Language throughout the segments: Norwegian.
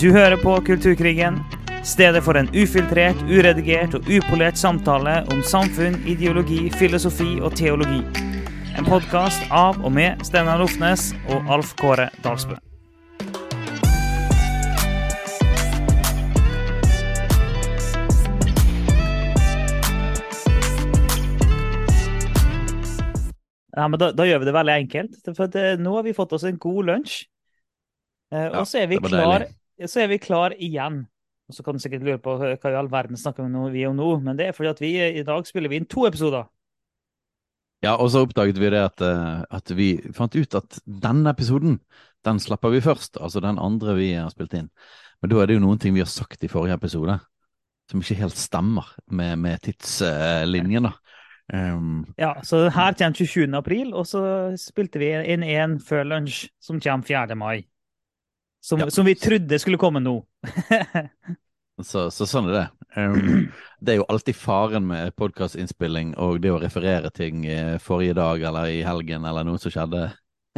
Du hører på Kulturkrigen, stedet for en ufiltrert, uredigert og upolert samtale om samfunn, ideologi, filosofi og teologi. En podkast av og med Steinar Lofnes og Alf Kåre Dalsbø. Ja, men da, da gjør vi det veldig enkelt. For at, eh, nå har vi fått oss en god lunsj. Eh, Ja, og så er, vi klar, deilig. Så er vi klar igjen. Og så kan du sikkert lure på hva i all verden snakker vi om nå, men det er fordi at vi eh, i dag spiller vi inn to episoder. Ja, og så oppdaget vi det at, eh, at vi fant ut at denne episoden, den slipper vi først. Altså den andre vi har spilt inn. Men da er det jo noen ting vi har sagt i forrige episode som ikke helt stemmer med, med tidslinjen, da. Um, Ja, så her kommer 27. april, og så spilte vi inn en før lunsj, som kommer 4. mai. Som, Ja. som vi trodde skulle komme nå. så, så sånn er det. Um, det er jo alltid faren med podkastinnspilling og det å referere ting i forrige dag eller i helgen eller noe som skjedde.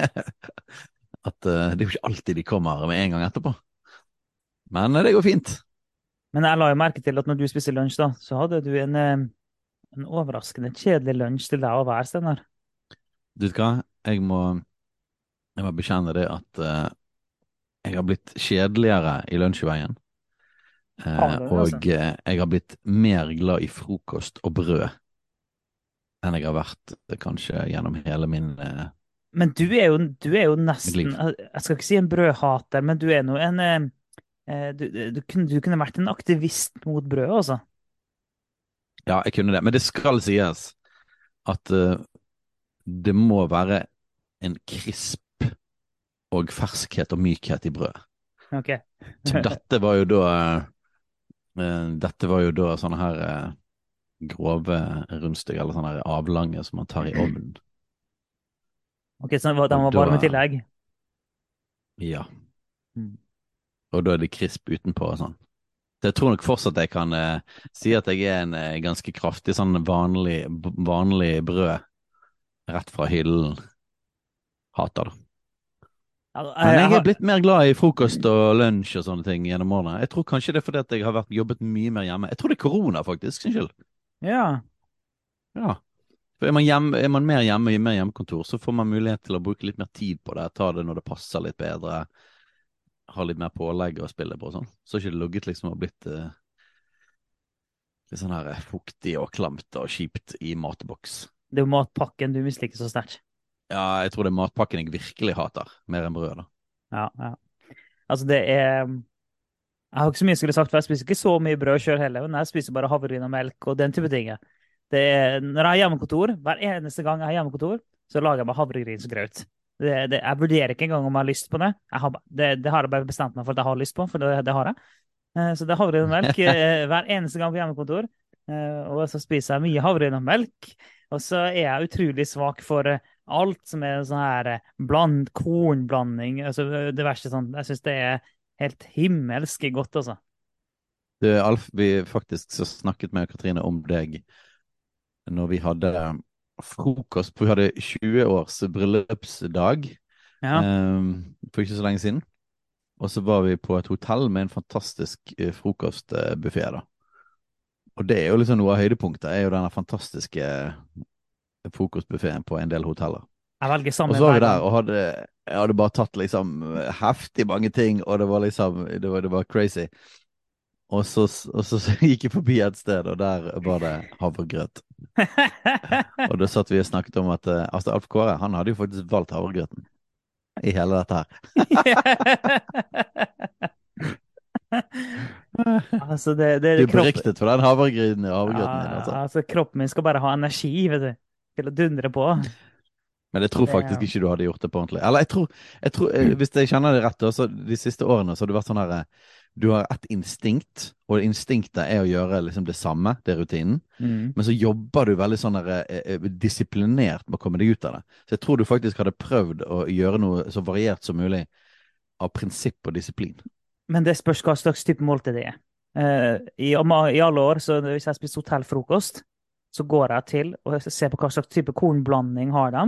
At uh, det er jo ikke alltid de kommer med en gang etterpå. Men eh, det går fint. Men jeg la jo merke til at når du spiste lunsj, da, så hadde du en, eh, en overraskende kjedelig lunsj til deg å være, Steinar. Du vet hva, jeg må, jeg må bekjenne det at eh, jeg har blitt kjedeligere i lunsjveien. Eh, det, altså? og eh, jeg har blitt mer glad i frokost og brød enn jeg har vært eh, kanskje gjennom hele min eh, Men du er jo, du er jo nesten. Jeg skal ikke si en brødhater, men du er nå en eh, eh, du, du, kunne, du kunne vært en aktivist mot brød, altså. Ja, jeg kunne det. Men det skal sies at uh, det må være en krisp og ferskhet og mykhet i brød. Ok. Så dette var jo da eh, Dette var jo da sånne her eh, grove rundstykker, eller sånne her avlange som man tar i ovnen. Ok, Så den var, den var med tillegg? Ja. Mm. Og da er det krisp utenpå og sånn. Så jeg tror nok fortsatt jeg kan eh, si at jeg er en ganske kraftig sånn vanlig, vanlig brød rett fra hyllen. Hater det. Men jeg har- er blitt mer glad i frokost og lunsj og sånne ting gjennom årene. Jeg tror kanskje det er fordi at jeg har vært, jobbet mye mer hjemme. Jeg tror det er korona, faktisk, sin skyld. Ja. Ja. For er man, hjemme, er man mer hjemme i mer hjemmekontor, så får man mulighet til å bruke litt mer tid på det. Ta det når det passer litt bedre. Ha litt mer pålegg å spille på og sånn. Så har ikke det ligget liksom og blitt uh, litt sånn her fuktig og klamt og kjipt i matboks. Det er jo matpakken du misliker så sterkt. Ja, jeg tror det er matpakken jeg virkelig hater, mer enn brød, da. Ja, ja. Altså, det er Jeg har ikke så mye jeg skulle sagt, for jeg spiser ikke så mye brød sjøl heller, men jeg spiser bare havregryn og melk og den type ting. Det er, når jeg har hjemmekontor, hver eneste gang jeg har hjemmekontor, så lager jeg meg havregrynsgrøt. Det, det, jeg vurderer ikke engang om jeg har lyst på det. Har, det. Det har jeg bare bestemt meg for at jeg har lyst på, for det, det har jeg. Eh, Så det er havregryn og melk eh, hver eneste gang på hjemmekontor. Eh, Og så spiser jeg mye havregryn og melk. Og så er jeg utrolig svak for alt som er sånn her eh, bland, kornblanding, altså det verste sånn. Jeg syns det er helt himmelsk godt, altså. Du, Alf, vi faktisk så snakket med Katrine om deg når vi hadde frokost. på vi hadde 20 års bryllupsdag Ja. um, for ikke så lenge siden. Og så var vi på et hotell med en fantastisk eh, frokostbuffé, da. Og det er jo liksom noe av høydepunktet, er jo denne fantastiske frokostbuffeen på en del hoteller. Jeg velger Og så var vi der og hadde, jeg hadde bare tatt liksom heftig mange ting, og det var liksom Det var, det var crazy. Og så, og så gikk jeg forbi et sted, og der var det havregrøt. Og da satt vi og snakket om at eh, altså Alf Kåre han hadde jo faktisk valgt havregrøten i hele dette her. altså, det, det, Du er beryktet for den havregrøten. Ja, Altså. altså, kroppen min skal bare ha energi, vet du, til å dundre på. Men jeg tror faktisk ikke du hadde gjort det på ordentlig. Eller jeg tror, jeg tror eh, Hvis jeg kjenner det rett, så de siste årene så har du vært sånn her eh, Du har ett instinkt, og instinktet er å gjøre liksom det samme, det er rutinen. Mm. Men så jobber du veldig sånn der, eh, disiplinert med å komme deg ut av det. Så jeg tror du faktisk hadde prøvd å gjøre noe så variert som mulig av prinsipp og disiplin. Men det spørs hva slags type måltid det er. I, I alle år, så hvis jeg spiser hotellfrokost, så går jeg til og ser på hva slags type kornblanding har de,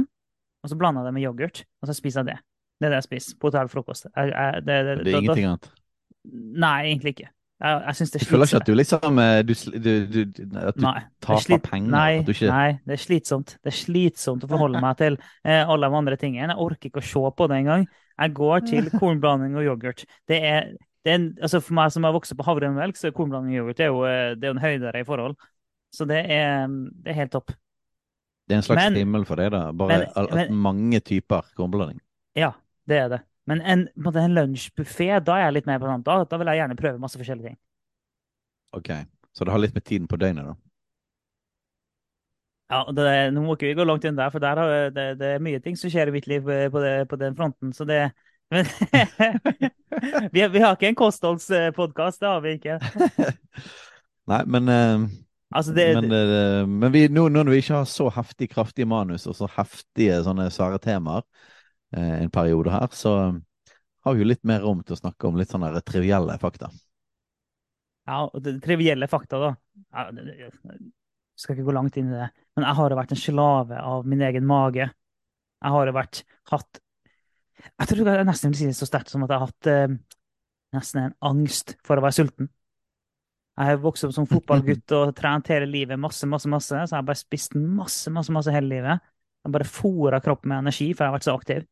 og så blander jeg det med yoghurt, og så spiser jeg det. Det er det jeg spiser på hotellfrokost. Jeg, jeg, det, det, Det er ingenting annet. Nei, egentlig ikke. Jeg, jeg syns det er Du føler ikke at du liksom eh, du, du, du, At du Nei, er taper slit- penger? Nei, ikke... nei, det er slitsomt. Det er slitsomt å forholde meg til eh, alle de andre tingene. Jeg orker ikke å se på det engang. Jeg går til kornblanding og yoghurt. Det er, det er altså For meg som har vokst opp på havremelk, så er kornblanding og yoghurt det er jo, eh, det er en høydere i forhold. Så det er, det er helt topp. Det er en slags Men- himmel for deg, da? Bare men- at men- mange typer kornblanding? Ja, det er det. Men en, en lunsjbuffé, da er jeg litt mer på sånn. Da, da vil jeg gjerne prøve masse forskjellige ting. Ok, Så det har litt med tiden på døgnet, da? Ja, det, Nå må ikke vi gå langt inn der, for der har, det, det er mye ting som skjer i mitt liv eh, på, det, på den fronten. Så det men, vi, vi har ikke en kostholdspodkast, det har vi ikke. Nei, men, eh, Altså, det, men, det, men vi, nå når vi ikke har så heftig kraftige manus og så heftige sånne svære temaer eh, en periode her, så har vi jo litt mer rom til å snakke om litt sånne trivielle fakta. ja, det trivielle fakta, da. Jeg skal ikke gå langt inn i det. Men jeg har jo vært en slave av min egen mage. Jeg har jo vært hatt Jeg tror jeg nesten vil si det så sterkt som at jeg har hatt eh, nesten en angst for å være sulten. Jeg har vokst opp som fotballgutt og trent hele livet masse, masse, masse. Så jeg har bare spist masse, masse, masse hele livet. Jeg har bare fôra kroppen med energi, for jeg har vært så aktiv.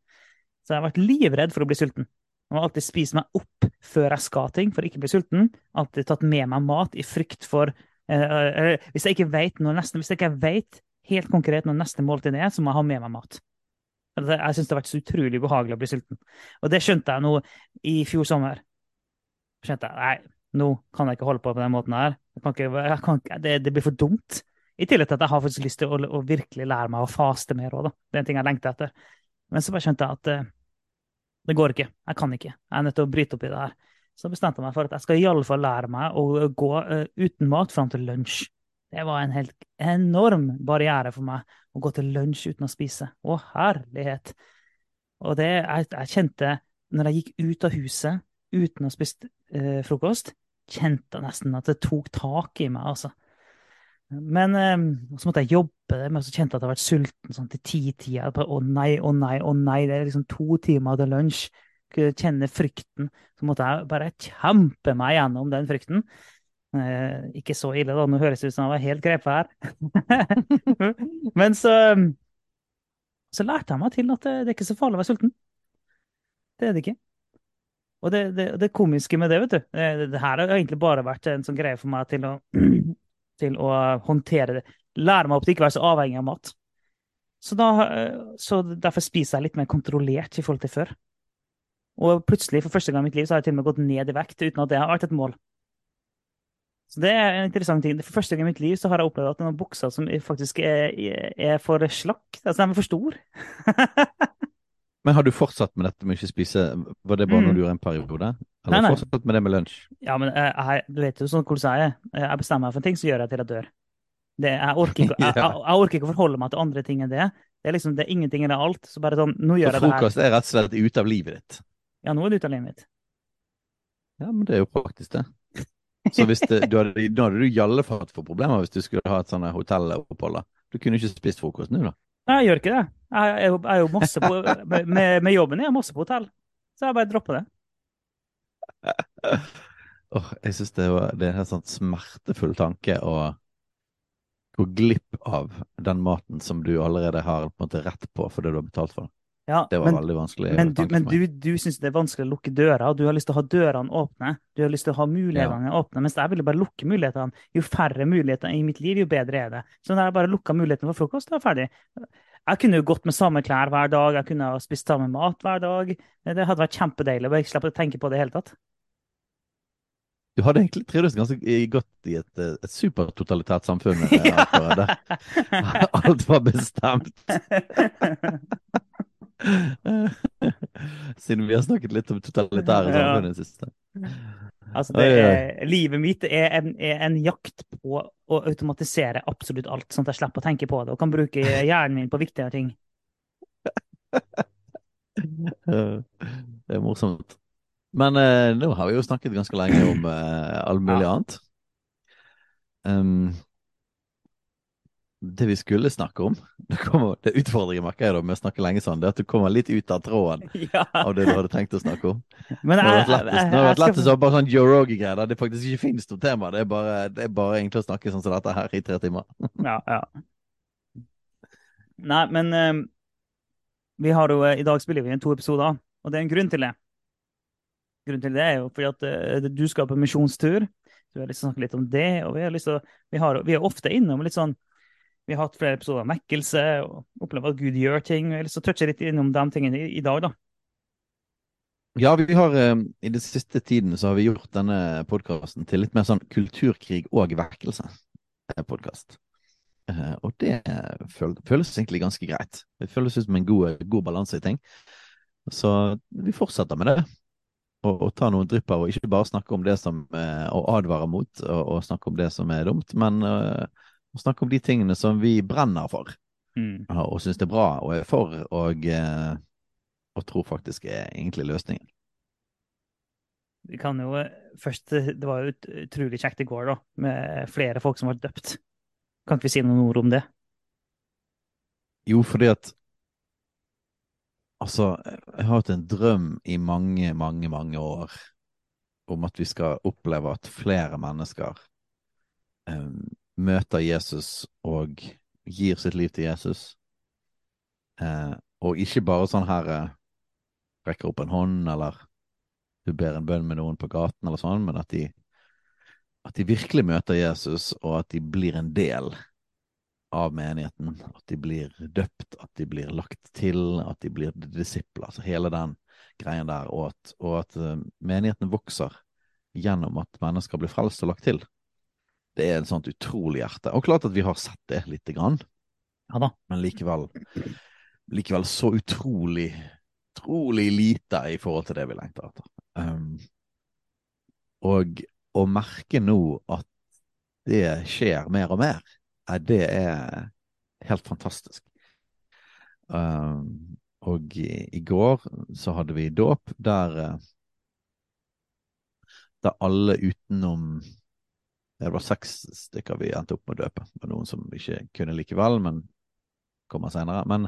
Så jeg har vært livredd for å bli sulten. Jeg har alltid spist meg opp før jeg skal ting, for å ikke bli sulten. Alltid tatt med meg mat i frykt for eh, Hvis jeg ikke vet helt konkret når neste måltid er, så må jeg ha med meg mat. Jeg syns det har vært så utrolig ubehagelig å bli sulten. Og det skjønte jeg nå i fjor sommer. Skjønte jeg, nei, nå kan jeg ikke holde på på den måten her. Ikke, ikke, det, det blir for dumt. I tillegg til at jeg har faktisk lyst til å, å virkelig lære meg å faste mer òg, da. Det er en ting jeg lengter etter. Men så bare skjønte jeg at uh, det går ikke. Jeg kan ikke. Jeg er nødt til å bryte opp i det her. Så bestemte jeg meg for at jeg skal i alle fall lære meg å gå uh, uten mat fram til lunsj. Det var en helt enorm barriere for meg å gå til lunsj uten å spise. Å, herlighet. Og det jeg, jeg kjente når jeg gikk ut av huset uten å ha spist eh, frokost, kjente nesten at det tok tak i meg, altså. Men eh, så måtte jeg jobbe men så kjente jeg at jeg vært sulten sånn til ti-tida. Å nei, å nei, å nei, det er liksom to timer til lunsj. Kunne Kjenne frykten. Så måtte jeg bare kjempe meg gjennom den frykten. Eh, ikke så ille, da. Nå høres det ut som jeg var helt grepet her. Men så, så lærte jeg meg til at det, det er ikke så farlig å være sulten. Det er det ikke. Og det, det, det komiske med det, vet du det, det her har egentlig bare vært en sånn greie for meg til å, til å håndtere det. Lære meg opp til ikke å være så avhengig av mat. Så, da, eh, så derfor spiser jeg litt mer kontrollert i forhold til før. Og plutselig, for første gang i mitt liv, så har jeg til og med gått ned i vekt uten at det har vært et mål. Så det er en interessant ting. For første gang i mitt liv så har jeg opplevd at noen bukser som faktisk er, er for slakk, altså de er for stor. Men har du fortsatt med dette med ikke spise? Var det bare Mm. noe du gjorde en periode? Nei, Eller nei. fortsatt med det med lunsj? Ja, men jeg, jeg, du vet jo sånn hvordan jeg er. Jeg bestemmer meg for en ting, så gjør jeg til jeg dør. Det, jeg, orker ikke, jeg, jeg, jeg orker ikke å forholde meg til andre ting enn det. Det er liksom, det er ingenting eller alt. Så bare sånn, nå Så gjør jeg det her. frokost er rett og slett ute av livet ditt? Ja, nå er det ut av livet mitt. Ja, men det er jo praktisk, det. Så hvis det, du hadde, da hadde du i alle fall fått problemer hvis du skulle ha et sånt hotellopphold. Du kunne ikke spist frokost nå, da. Nei, jeg gjør ikke det. Jeg, er jeg er jo masse på, med, med, jobben. Jeg er masse på hotell. Så jeg bare dropper det. Åh, jeg syns det, det er en sånn smertefull tanke å gå glipp av den maten som du allerede har på måte rett på fordi du har betalt for. Ja, Det var men, veldig vanskelig. men, du, men du, du syns det er vanskelig å lukke døra, og du har lyst til å ha dørene åpne. Du har lyst til å ha mulighetene åpne, mens jeg ville bare lukke mulighetene. Jo færre muligheter i mitt liv, jo bedre er det. Så når jeg bare lukka muligheten for frokost, da er ferdig. Jeg kunne jo gått med samme klær hver dag, jeg kunne ha spist samme mat hver dag. Det hadde vært kjempedeilig bare jeg slippe å tenke på det i det hele tatt. Du hadde egentlig trivdes ganske godt i et, eh, et supertotalitært samfunn. Ja. Alt var bestemt. Siden vi har snakket litt om totalitære samfunn i det siste. Altså, det er, livet mitt er en, er en jakt på å automatisere absolutt alt, sånn at jeg slipper å tenke på det, og kan bruke hjernen min på viktigere ting. Det er morsomt. Men eh, nå har vi jo snakket ganske lenge om eh, all mulig Ja. annet. Um, det vi skulle snakke om Det, kommer, det utfordringen merker jeg da med å snakke lenge sånn, det er at du kommer litt ut av tråden Ja. av det du hadde tenkt å snakke om. Men jeg, det har vært lettest skal, å bare sånn Joe Rogan-greier der det faktisk ikke finnes noe tema. Det er bare, det er bare egentlig å snakke sånn som dette her i tre timer. ja, ja. Nei, men um, vi har jo eh, I dag spiller vi inn to episoder, og det er en grunn til det. Grunnen til det er jo fordi at uh, du skal på misjonstur. Du har lyst til å snakke litt om det, og vi, har lyst til å, vi, har, vi er ofte innom litt sånn Vi har hatt flere episoder av mekkelse og opplever at Gud gjør ting. Jeg har lyst til å touche litt innom de tingene i, i dag, da. Ja, vi har eh, i den siste tiden så har vi gjort denne podkasten til litt mer sånn kulturkrig og vekkelse-podkast. Eh, og det føl føles egentlig ganske greit. Det føles ut som en god, god balanse i ting. Så vi fortsetter med det. Og, og ta noen drypper, og ikke bare snakke om det som eh, Og advare mot, og, og snakke om det som er dumt, men eh, å snakke om de tingene som vi brenner for, Mm. og, og syns det er bra og er for, og, eh, og tror faktisk er egentlig løsningen. Vi kan jo eh, først eh, Det var jo utrolig kjekt i går, da, med flere folk som var døpt. Kan ikke vi si noen ord om det? Jo, fordi at Altså, jeg har hatt en drøm i mange, mange, mange år om at vi skal oppleve at flere mennesker eh, møter Jesus og gir sitt liv til Jesus. Eh, og ikke bare sånn her eh, rekker opp en hånd, eller du ber en bønn med noen på gaten, eller sånn, men at de, at de virkelig møter Jesus, og at de blir en del av menigheten. At de blir døpt, at de blir lagt til, at de blir disipler. Altså hele den greien der. Og at, og at eh, menigheten vokser gjennom at mennesker blir frelst og lagt til. Det er et sånt utrolig hjerte. Og klart at vi har sett det lite grann, Ja men likevel, likevel så utrolig, utrolig lite i forhold til det vi lengter etter. Um, og å merke nå at det skjer mer og mer, det er helt fantastisk. Um, og i, i går så hadde vi dåp der, eh, der alle utenom Det var seks stykker vi endte opp med å døpe. Det var noen som ikke kunne likevel, men kommer senere. Men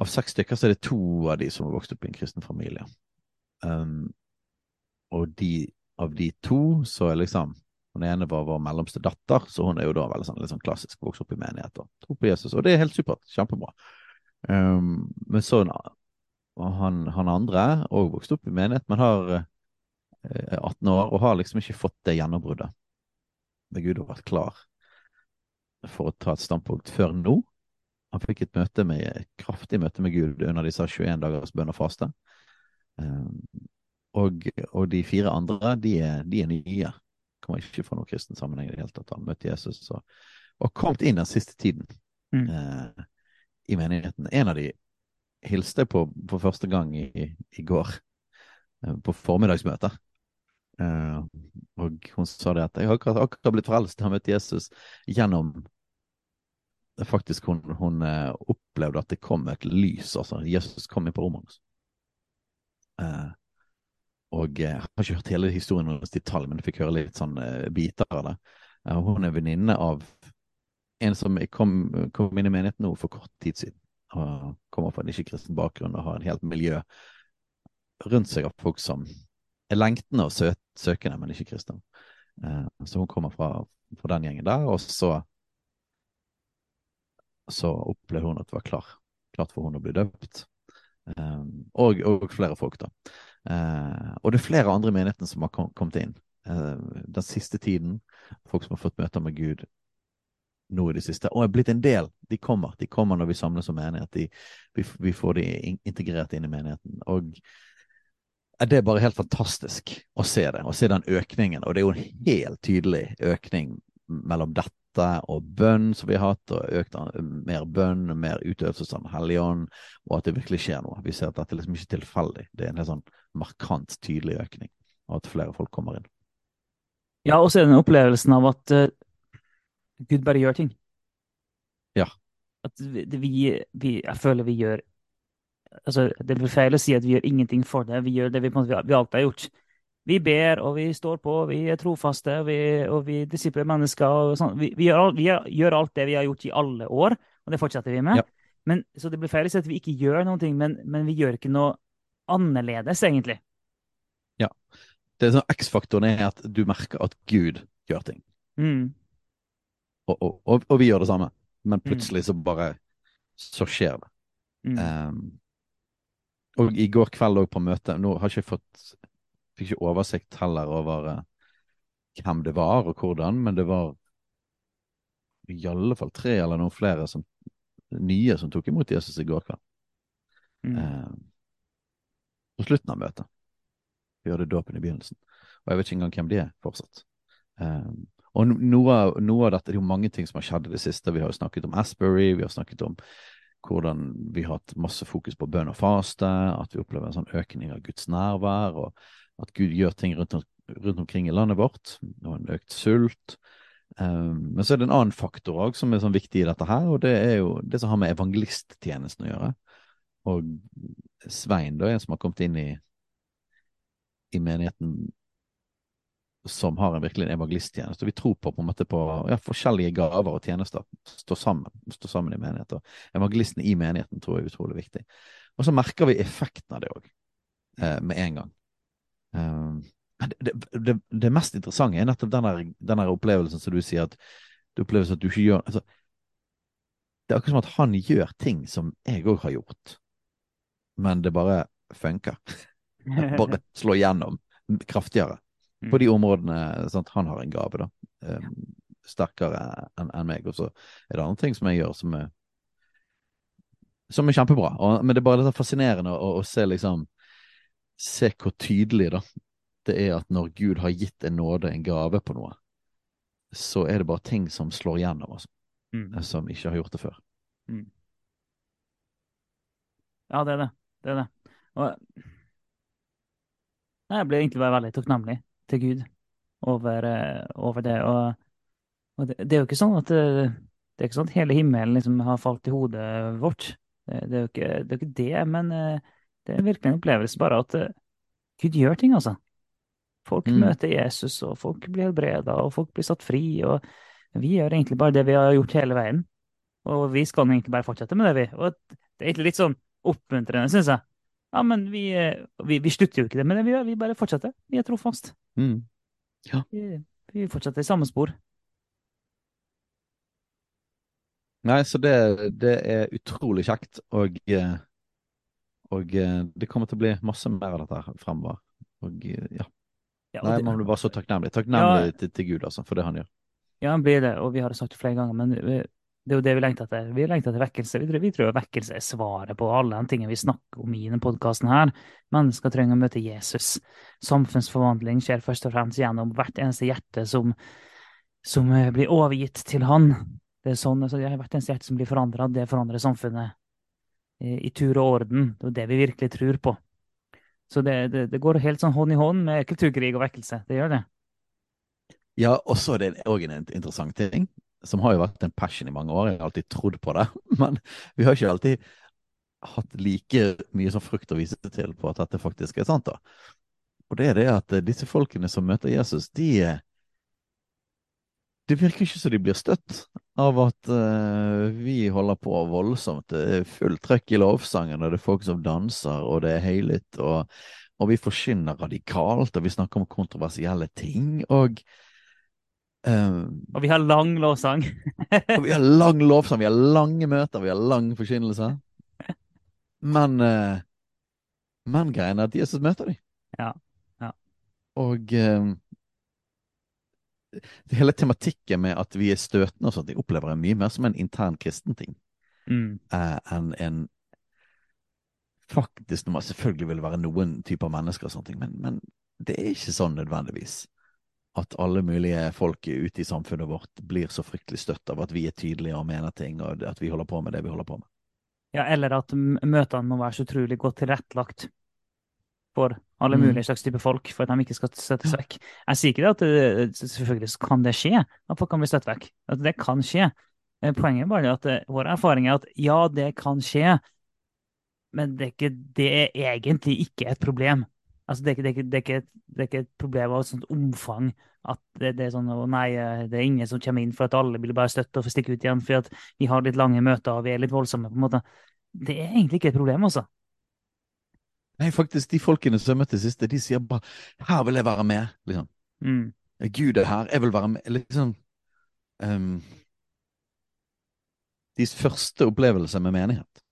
av seks stykker så er det to av de som har vokst opp i en kristen familie. Um, og de, av de to så er liksom Hun ene var vår mellomste datter, så hun er jo da veldig sånn, sånn klassisk vokst opp i menighet og tro på Jesus. Og det er helt supert. Kjempebra. Um, men så han, han andre òg vokst opp i menighet, men har eh, 18 år og har liksom ikke fått det gjennombruddet. Der Gud har vært klar for å ta et standpunkt før nå. Han fikk et møte med, et kraftig møte med Gud under disse 21 dagers bønn og faste. Um, og, og de fire andre, de er, de er nye. Kommer ikke fra noen kristen sammenheng i det hele tatt. Han møtte Jesus og, og kommet inn den siste tiden Mm. eh, i menigheten. En av de hilste jeg på for første gang i, i går, eh, på formiddagsmøtet. Eh, og hun sa det at jeg har akkurat, akkurat blitt frelst, jeg har møtt Jesus gjennom Faktisk, hun, hun eh, opplevde at det kom et lys. altså Jesus kom inn på rommet hennes. Eh, og jeg har ikke hørt hele historien hennes i detalj, men jeg fikk høre litt sånn biter av det. Hun er venninne av en som kom, kom inn i menigheten nå for kort tid siden. Og kommer fra en ikke-kristen bakgrunn og har en helt miljø rundt seg av folk som lengtende og søt, søkende, men ikke kristen. Eh, så hun kommer fra, fra den gjengen der, og så så opplevde hun at det var klar, klart for hun å bli døpt. Eh, og, og flere folk, da. Eh, og det er flere andre i menigheten som har kom, kommet inn den siste tiden. Folk som har fått møter med Gud nå i det siste, og er blitt en del. De kommer de kommer når vi samles som menighet. De, vi, vi får de integrert inn i menigheten. Og det er bare helt fantastisk å se det, å se den økningen. Og det er jo en helt tydelig økning mellom dette og bønn som vi har hatt, og økt mer bønn, mer utøvelse av Den hellige ånd, og at det virkelig skjer noe. Vi ser at dette er liksom ikke tilfeldig. Det er en helt sånn markant, tydelig økning, og at flere folk kommer inn. Ja, og så er det den opplevelsen av at uh, Gud bare gjør ting. Ja. At vi, vi, vi Jeg føler vi gjør Altså, det blir feil å si at vi gjør ingenting for det. Vi gjør det vi, måte, vi alltid har gjort. Vi ber, og vi står på, vi er trofaste, og vi, og vi disipler mennesker. sånn. Vi, vi, gjør, vi, gjør, alt det vi har gjort i alle år, og det fortsetter vi med. Ja. Men, så det blir feil å si at vi ikke gjør noe, men, men vi gjør ikke noe annerledes, egentlig. Ja. Det er sånn X-faktoren er at du merker at Gud gjør ting. Mm. Og, og, og, og vi gjør det samme. Men Mm. plutselig så bare Så skjer det. Mm. Um, og i går kveld òg på møtet Nå har ikke jeg fått Fikk ikke oversikt heller over eh, hvem det var og hvordan, men det var i alle fall tre eller noen flere som, nye som tok imot Jesus i går kveld. Mm. Eh, på slutten av møtet. Vi hadde dåpen i begynnelsen. Og jeg vet ikke engang hvem de er fortsatt. Eh, og noe, noe av dette, det er jo mange ting som har skjedd i det siste. Vi har jo snakket om Asbury, vi har snakket om hvordan vi har hatt masse fokus på bønn og faste, at vi opplever en sånn økning av Guds nærvær, og at Gud gjør ting rundt, rundt omkring i landet vårt, og en økt sult. Um, men så er det en annen faktor òg som er sånn viktig i dette her, og det er jo det som har med evangelisttjenesten å gjøre. Og Svein da, en som har kommet inn i, i menigheten som har en virkelig en evangelisttjeneste. Vi tror på, på, en måte på ja, forskjellige gaver og tjenester. Stå sammen, stå sammen i menigheter. Evangelisten i menigheten tror jeg er utrolig viktig. Og så merker vi effekten av det òg, eh, med en gang. Um, det, det, det, mest interessante er nettopp den opplevelsen som du sier, at du oppleves at du ikke gjør altså, Det er akkurat som at han gjør ting som jeg òg har gjort, men det bare funker. Bare slår gjennom kraftigere på de områdene sant, han har en gave, da. eh, sterkere enn en meg. Og så er det andre ting som jeg gjør som er, som er kjempebra. Og, men det er bare litt fascinerende å, å se liksom Se hvor tydelig da det er at når Gud har gitt en nåde, en gave på noe, så er det bare ting som slår gjennom, altså, Mm. som ikke har gjort det før. Ja, det er det. Det er det. Og Nei, jeg ble egentlig bare veldig takknemlig til Gud over, eh, over det. Og, og det, det er jo ikke sånn at det, det er ikke sånn at hele himmelen liksom har falt i hodet vårt. Det, det, er jo ikke, det er ikke det, men eh, det er virkelig en opplevelse bare at eh, Gud gjør ting, altså. Folk Mm. møter Jesus, og folk blir helbreda, og folk blir satt fri. og Vi gjør egentlig bare det vi har gjort hele veien. Og vi skal egentlig bare fortsette med det, vi. Og det er egentlig litt sånn oppmuntrende, syns jeg. Ja, men vi, eh, vi, vi slutter jo ikke det med det vi gjør, vi bare fortsetter. Vi er trofast. Mm. Vi, vi fortsetter i samme spor. Nei, så det, det er utrolig kjekt, og, eh, og eh, det kommer til å bli masse mer av dette fremover. Og ja, Ja, og Nei, det- man blir bare så takknemlig. Takknemlig til, til Gud, altså, for det han gjør. Ja, han blir det, og vi har sagt det flere ganger, men vi- det er jo det vi lengter etter. Vi lengter etter vekkelse. Vi tror, vi tror vekkelse er svaret på alle de tingene vi snakker om i denne podkasten. Mennesker trenger å møte Jesus. Samfunnsforvandling skjer først og fremst gjennom hvert eneste hjerte som, som eh, blir overgitt til Han. Det er sånn, altså, er hvert eneste hjerte som blir forandra, det forandrer samfunnet i, i tur og orden. Det er det vi virkelig tror på. Så det, det, det går helt sånn hånd i hånd med kulturkrig og vekkelse. Det gjør det. Ja, og så er det òg en interessant ting, som har jo vært en passion i mange år. Jeg har alltid trodd på det, men vi har ikke alltid hatt like mye som frukt å vise til på at dette faktisk er sant. da. Og det er det at eh, disse folkene som møter Jesus, de eh, Det virker ikke som de blir støtt av at uh, vi holder på voldsomt. Det er fullt trøkk i lovsangen, og det er folk som danser, og det er høylytt, og, og vi forkynner radikalt, og vi snakker om kontroversielle ting. og eh, Og vi har lang lovsang. og vi har lang lovsang, vi har lange møter, vi har lang forkynnelse. Men uh, Men greien er at Jesus møter dem. Ja, ja. Og um, det hele tematikken med at vi er støtende og sånt, jeg opplever jeg mye mer som en intern kristen ting Mm. uh, enn en Faktisk, selvfølgelig vil det være noen typer mennesker og sånne ting, men, men det er ikke sånn nødvendigvis at alle mulige folk ute i samfunnet vårt blir så fryktelig støtt av at vi er tydelige og mener ting, og at vi holder på med det vi holder på med. Ja, eller at møtene må være så utrolig godt tilrettelagt for alle Mm. mulige slags type folk, for at de ikke skal støttes vekk. Jeg sier ikke det at det, selvfølgelig kan det skje, at folk kan bli støtt vekk. At det kan skje. Poenget Poenget er bare at eh, vår erfaring er at ja, det kan skje, men det er, ikke, det er egentlig ikke et problem. Altså, det, er ikke, det, er ikke, det, er ikke, et- problem av et sånt omfang at det, det er sånn å nei, eh, det er ingen som kommer inn for at alle vil bare støtte og få stikke ut igjen for at vi har litt lange møter og vi er litt voldsomme, på en måte. Det er egentlig ikke et problem, altså. Nei, faktisk, de folkene som jeg møtte siste, de sier bare 'her vil jeg være med', liksom. Mm. Gud er her, jeg vil være med. Liksom Um, Deres første opplevelse med menighet.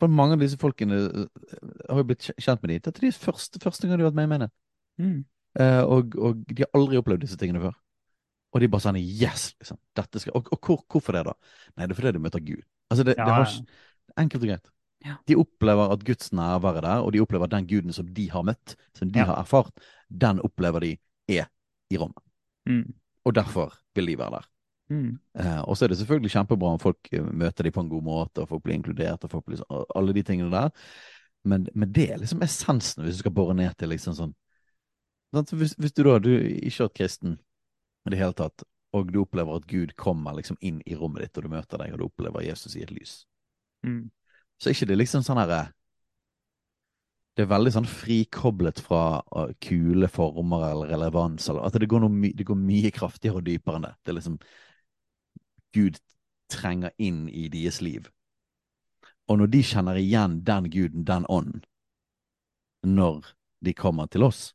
For mange av disse folkene eh, har jo blitt kjent med dem. Dette er de første, første gang de har vært med i menighet. Mm. Uh, og, og de har aldri opplevd disse tingene før. Og de bare sånn Yes! liksom, dette skal, Og, og hvor, hvorfor det, da? Nei, det er fordi de møter Gud. Altså, det, Ja, det har Enkelt og greit. Ja. De opplever at Guds nærvær er der, og de opplever at den guden som de har møtt, som de Ja. har erfart, den opplever de er i rommet. Mm. Og derfor vil de være der. Mm. Eh, og så er det selvfølgelig kjempebra om folk eh, møter dem på en god måte, og folk blir inkludert, og folk blir sånn, alle de tingene der. Men, men det er liksom essensen, hvis du skal bore ned til liksom sånn hvis, hvis du da du ikke har vært kristen i det hele tatt, og du opplever at Gud kommer liksom inn i rommet ditt, og du møter deg, og du opplever Jesus i et lys, Mm. så er ikke det liksom sånn herre Det er veldig sånn frikoblet fra kule former eller relevans, eller at det går, noe, my det går mye kraftigere og dypere enn det. Det er liksom Gud trenger inn i deres liv. Og når de kjenner igjen den guden, den ånden, når de kommer til oss,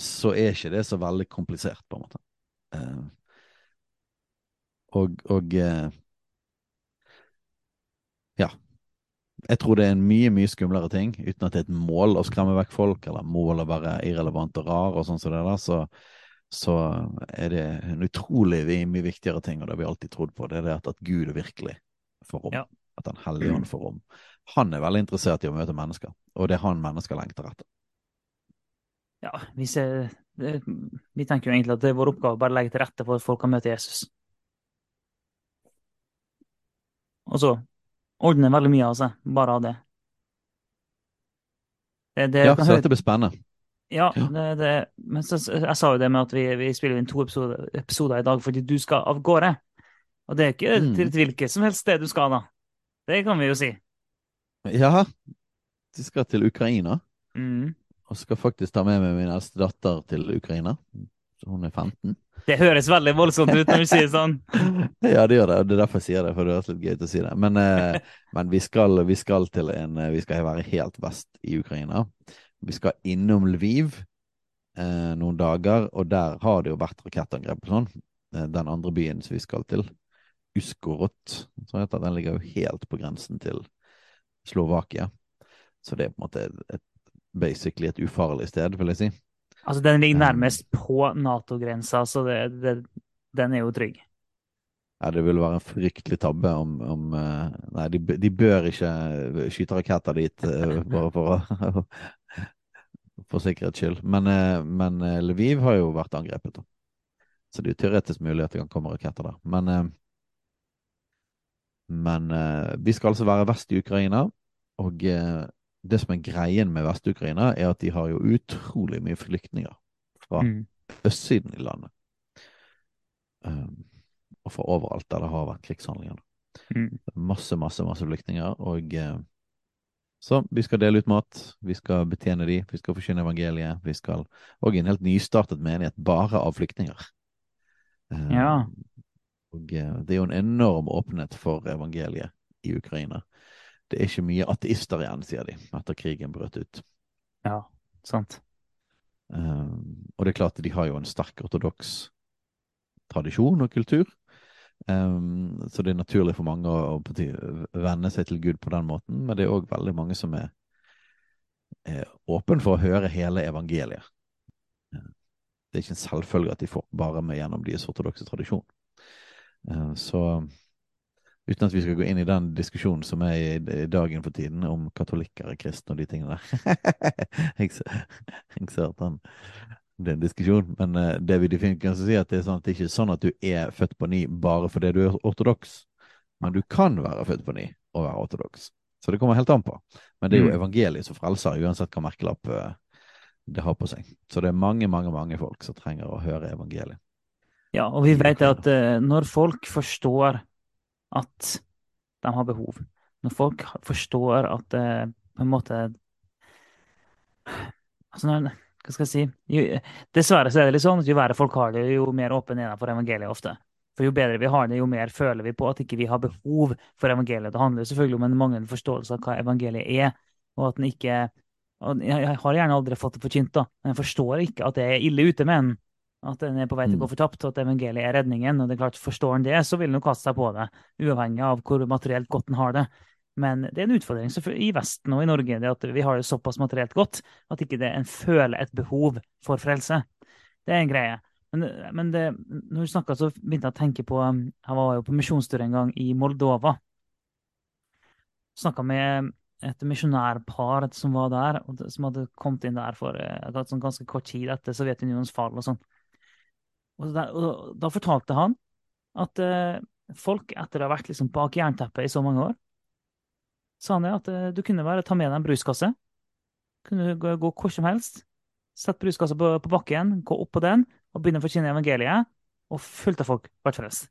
så er ikke det så veldig komplisert, på en måte. Eh, og og eh, ja. Jeg tror det er en mye, mye skumlere ting, uten at det er et mål å skremme vekk folk, eller mål å være irrelevant og rar og sånn som det der, så, så er det en utrolig mye viktigere ting, og det har vi alltid trodd på, det er det at, at Gud virkelig får rom. Ja. At Den hellige ånd får rom. Han er veldig interessert i å møte mennesker, og det er han mennesker lengter etter. Ja, vi, ser, det, vi tenker jo egentlig at det er vår oppgave å bare legge til rette for at folk kan møte Jesus. Og så ordner veldig mye av seg, bare av det. Det, det Ja, så dette blir spennende. Ja, det, det, men så, jeg sa jo det med at vi, vi spiller inn to episoder, episoder i dag fordi du skal av gårde. Og det er ikke Mm. til et hvilket som helst sted du skal, da. Det kan vi jo si. Ja, du skal til Ukraina. Mm. Og skal faktisk ta med meg min eldste datter til Ukraina. Hun er 15. Det høres veldig voldsomt ut når du sier sånn. Ja, det gjør det. Det er derfor jeg sier det, for det høres litt gøy ut å si det. Men, eh, men vi, skal, vi skal til en eh, Vi skal være helt vest i Ukraina. Vi skal innom Lviv eh, noen dager, og der har det jo vært rakettangrep og sånn. Eh, den andre byen som vi skal til, Uskorot, som heter, den ligger jo helt på grensen til Slovakia. Så det er på en måte et, basically et ufarlig sted, vil jeg si. Altså, den ligger Um. nærmest på Nato-grensa, så det, det, den er jo trygg. Ja, det ville være en fryktelig tabbe om, om eh, Nei, de, de bør ikke skyte raketter dit eh, bare for å For sikkerhets skyld. Men, eh, men eh, Lviv har jo vært angrepet, da. Så det er jo teoretisk mulig at det kan komme raketter der. Men, eh, men vi skal altså være vest i Ukraina, og det som er greien med Vest-Ukraina, er at de har jo utrolig mye flyktninger fra Mm. østsiden i landet. Um, og fra overalt der det har vært krigshandlinger. Mm. Masse, masse, masse flyktninger. Og eh, så vi skal dele ut mat, vi skal betjene de, vi skal forkynne evangeliet. Vi skal Og en helt nystartet menighet bare av flyktninger. Eh, Ja. Og eh, det er jo en enorm åpenhet for evangeliet i Ukraina. Det er ikke mye ateister igjen, sier de, etter krigen brøt ut. Ja, sant. Um, og det er klart de har jo en sterk ortodoks tradisjon og kultur. Um, så det er naturlig for mange å, å venne seg til Gud på den måten, men det er òg veldig mange som er, er åpen for å høre hele evangeliet. Uh, Det er ikke en selvfølge at de får bare med gjennom deres ortodokse tradisjon. Uh, så uten at vi skal gå inn i den diskusjonen som er i, i dagen for tiden om katolikker er kristne og de tingene der. jeg, jeg ser at den, det er en diskusjon, men eh, det vi definitivt kan si, at det er sånn at det ikke er sånn at du er født på ny bare fordi du er ortodoks, men du kan være født på ny og være ortodoks. Så det kommer helt an på. Men det er jo Mm. evangeliet som frelser, uansett hva merkelapp eh, det har på seg. Så det er mange, mange, mange folk som trenger å høre evangeliet. Ja, og vi vet at eh, når folk forstår at de har behov, når folk forstår at på en måte altså når, Hva skal jeg si? Jo, dessverre så er det litt sånn at jo verre folk har det, jo mer åpen er de for evangeliet ofte. For jo bedre vi har det, jo mer føler vi på at ikke vi har behov for evangeliet. Det handler selvfølgelig om en manglende forståelse av hva evangeliet er, og at den ikke Jeg har gjerne aldri fått det forkynt, da, men jeg forstår ikke at det er ille ute med den. At den er på vei til å gå Mm. fortapt, og at evangeliet er redningen. og det er klart, Forstår den det, så vil den jo kaste seg på det, uavhengig av hvor materielt godt den har det. Men det er en utfordring i Vesten og i Norge det at vi har det såpass materielt godt at ikke det en føler et behov for frelse. Det er en greie. Men, men det, når du snakka, så begynte jeg å tenke på um, Jeg var jo på misjonstur en gang i Moldova. Snakka med et misjonærpar som var der, som hadde kommet inn der for sånn ganske kort tid etter Sovjetunionens fall og sånn. Og, og da fortalte han at eh, folk, etter å ha vært liksom bak jernteppet i så mange år, sa han det at eh, du kunne bare ta med deg en bruskasse. Kunne gå, gå hvor som helst. Sette bruskassa på, på bakken, gå opp på den og begynne å forkynne evangeliet. Og fullt av folk vært frelst.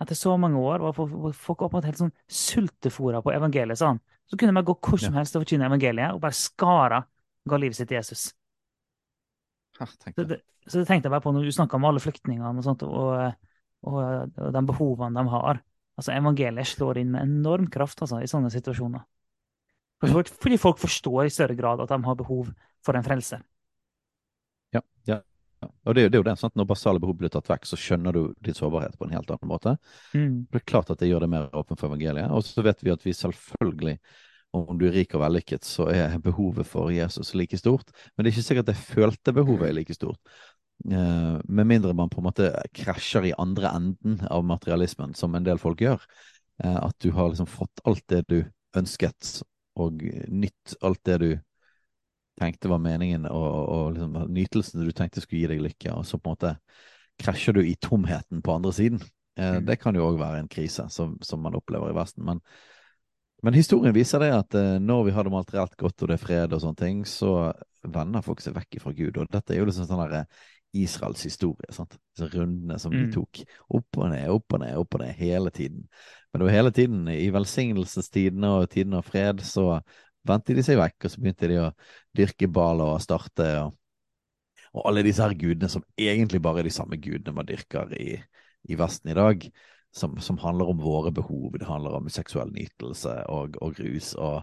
Etter så mange år var folk, folk opptatt helt sånn sultefòra på evangeliet, sa han. Så kunne de bare gå hvor som Ja. helst og forkynne evangeliet, og bare skara ga livet sitt til Jesus. Ha, Så det. det, så det tenkte jeg bare på når du snakka om alle flyktningene og sånt, og, og, og de behovene de har. Altså, evangeliet slår inn med enorm kraft altså, i sånne situasjoner. Fordi folk forstår i større grad at de har behov for en frelse. Ja, ja. Og det, er jo- det er jo det, sant? Når basale behov blir tatt vekk, så skjønner du din sårbarhet på en helt annen måte. Mm. Det er klart at det gjør det mer åpen for evangeliet. Og så vet vi at vi selvfølgelig, om du er rik og vellykket, så er behovet for Jesus like stort. Men det er ikke sikkert det følte behovet er like stort. Eh, med mindre man på en måte krasjer i andre enden av materialismen, som en del folk gjør. Eh, at du har liksom fått alt det du ønsket, og nytt alt det du tenkte var meningen, og, og liksom nytelsen du tenkte skulle gi deg lykke, og så på en måte krasjer du i tomheten på andre siden. Eh, Mm. Det kan jo òg være en krise som, som man opplever i Vesten. Men, men historien viser det at når vi har det materielt godt og det er fred og sånne ting, så vender folk seg vekk fra Gud. Og dette er jo liksom sånn der eh, Israels historie. sant? Disse rundene som de Mm. tok. Opp og ned, opp og ned, opp og ned hele tiden. Men det var hele tiden, i velsignelsens tidene og tidene av fred, så vendte de seg vekk, og så begynte de å dyrke Bal og starte. og, og alle disse her gudene som egentlig bare er de samme gudene man dyrker i, i Vesten i dag. Som, som handler om våre behov. Det handler om seksuell nytelse og, og rus og,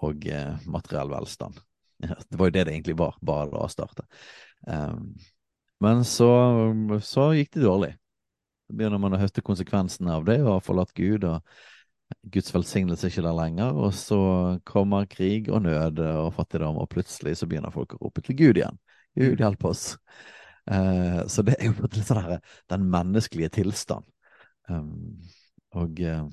og eh, materiell velstand. Det var jo det det egentlig var, Bal og starte. Um, men så, så gikk det dårlig. Så begynner man å høste konsekvensene av det og har forlatt Gud, og Guds velsignelse er ikke der lenger. Og så kommer krig og nød og fattigdom, og plutselig så begynner folk å rope til Gud igjen. Gud, hjelp oss. Eh, så det er jo sånn her, den menneskelige tilstand. Um, og eh,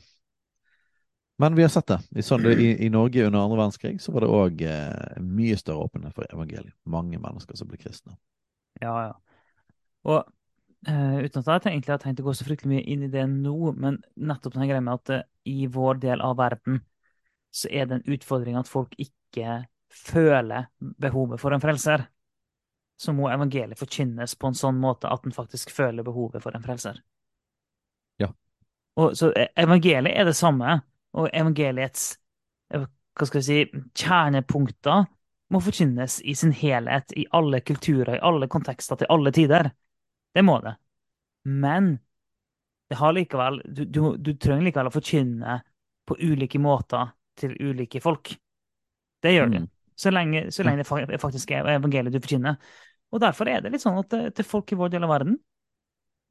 Men vi har sett det. I, I Norge under andre verdenskrig så var det òg eh, mye større åpenhet for evangeliet. Mange mennesker som ble kristne. Ja, ja. Og uh, uten at jeg egentlig har tenkt å gå så fryktelig mye inn i det nå, men nettopp den greia med at uh, i vår del av verden så er det en utfordring at folk ikke føler behovet for en frelser. Så må evangeliet forkynnes på en sånn måte at en faktisk føler behovet for en frelser. Ja. Og, så eh, evangeliet er det samme, og evangeliets hva skal si, kjernepunkter må forkynnes i sin helhet, i alle kulturer, i alle kontekster, til alle tider. Det må det. Men det har likevel, du, du, du trenger likevel å forkynne på ulike måter til ulike folk. Det gjør du. Mm. Så lenge, så lenge det faktisk er evangeliet du forkynner. Og derfor er det litt sånn at til folk i vår del av verden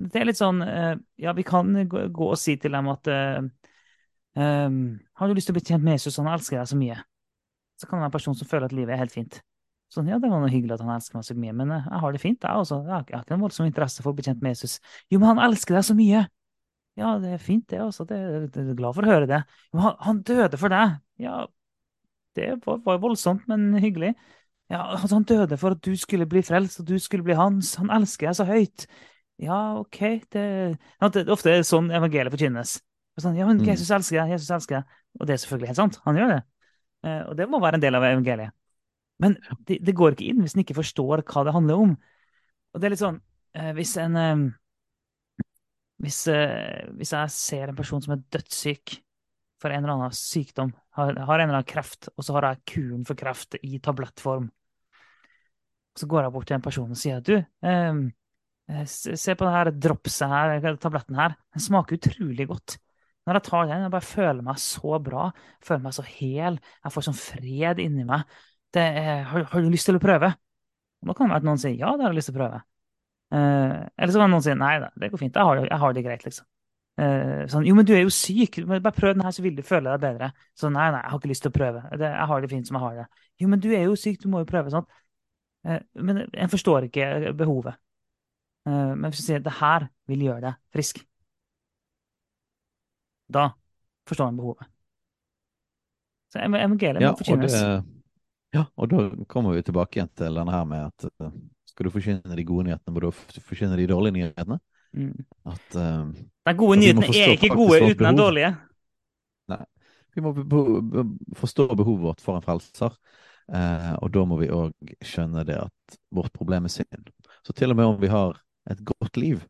Det er litt sånn eh, Ja, vi kan gå, og si til dem at eh, ehm, Har du lyst til å bli kjent med Jesus? Han elsker deg så mye. Så kan det være en person som føler at livet er helt fint. Sånn, ja, det var noe hyggelig at han elsker meg så mye, men eh, jeg har det fint, jeg også. Jeg har, ikke noen voldsom interesse for å bli kjent med Jesus. Jo, men han elsker deg så mye. Ja, det er fint, det også. Det, det, er glad for å høre det. Jo, men han, han døde for deg. Ja, det var, var voldsomt, men hyggelig. Ja, altså, han døde for at du skulle bli frelst, og du skulle bli hans. Han elsker deg så høyt. Ja, OK, det, ja, det Ofte er det sånn evangeliet forkynnes. Sånn, ja, men Mm. Jesus elsker deg, Jesus elsker deg. Og det er selvfølgelig helt sant. Han gjør det. Eh, og det må være en del av evangeliet. Men det, det går ikke inn hvis en ikke forstår hva det handler om. Og det er litt sånn eh, Hvis en eh, hvis, eh, hvis jeg ser en person som er dødssyk, for en eller annen sykdom, har, har en eller annen kreft, og så har jeg kuren for kreft i tablettform. Så går jeg bort til en person og sier at du, eh, se på denne dropset her, tabletten her, den smaker utrolig godt. Når jeg tar den, jeg bare føler meg så bra, føler meg så hel, jeg får sånn fred inni meg. Er, har, har, du lyst til å prøve? Og da kan det være at noen sier ja, det har jeg lyst til å prøve. Eh, eller så kan noen si nei, det går fint, jeg har, jeg har det greit, liksom. Eh, sånn, jo, men du er jo syk, bare prøv den her, så vil du føle deg bedre. Så nei, nei, jeg har ikke lyst til å prøve. Det, jeg har det fint som jeg har det. Jo, men du er jo syk, du må jo prøve. sånn. Eh, men en forstår ikke behovet. Eh, men hvis du sier det her vil gjøre deg frisk, da forstår en behovet. Så evangeliet må forkynnes. Ja, og da kommer vi tilbake igjen til denne her med at uh, skal du forkynne de gode nyhetene, må du forkynne de dårlige nyhetene. Mm. At, uh, de gode nyhetene er ikke gode uten de dårlige. Nei. Vi må forstå behovet vårt for en frelser, uh, og da må vi òg skjønne det at vårt problem er synd. Så til og med om vi har et godt liv,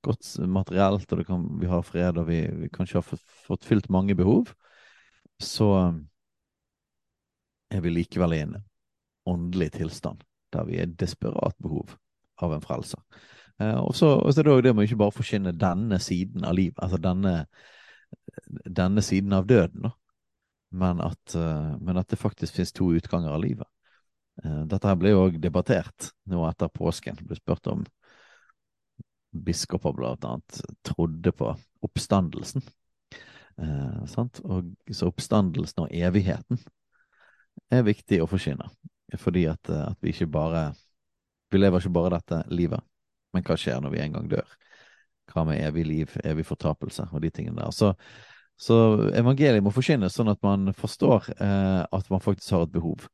godt materielt, og kan, vi har fred, og vi, vi kanskje har fått, fått fylt mange behov, så er vi likevel i en åndelig tilstand der vi er desperat behov av en frelser. Eh, og så er det òg det med ikke bare forkynne denne siden av livet, altså denne, denne siden av døden. Men at, uh, men at det faktisk finnes to utganger av livet. Uh, dette her ble jo òg debattert nå etter påsken. Det ble spurt om biskoper blant annet trodde på oppstandelsen. Uh, og, så oppstandelsen og evigheten er viktig å forsyne. Fordi at, eh, at, vi ikke bare Vi lever ikke bare dette livet, men hva skjer når vi en gang dør? Hva med evig liv, evig fortapelse og de tingene der. Så, så evangeliet må forkynnes sånn at man forstår eh, at man faktisk har et behov.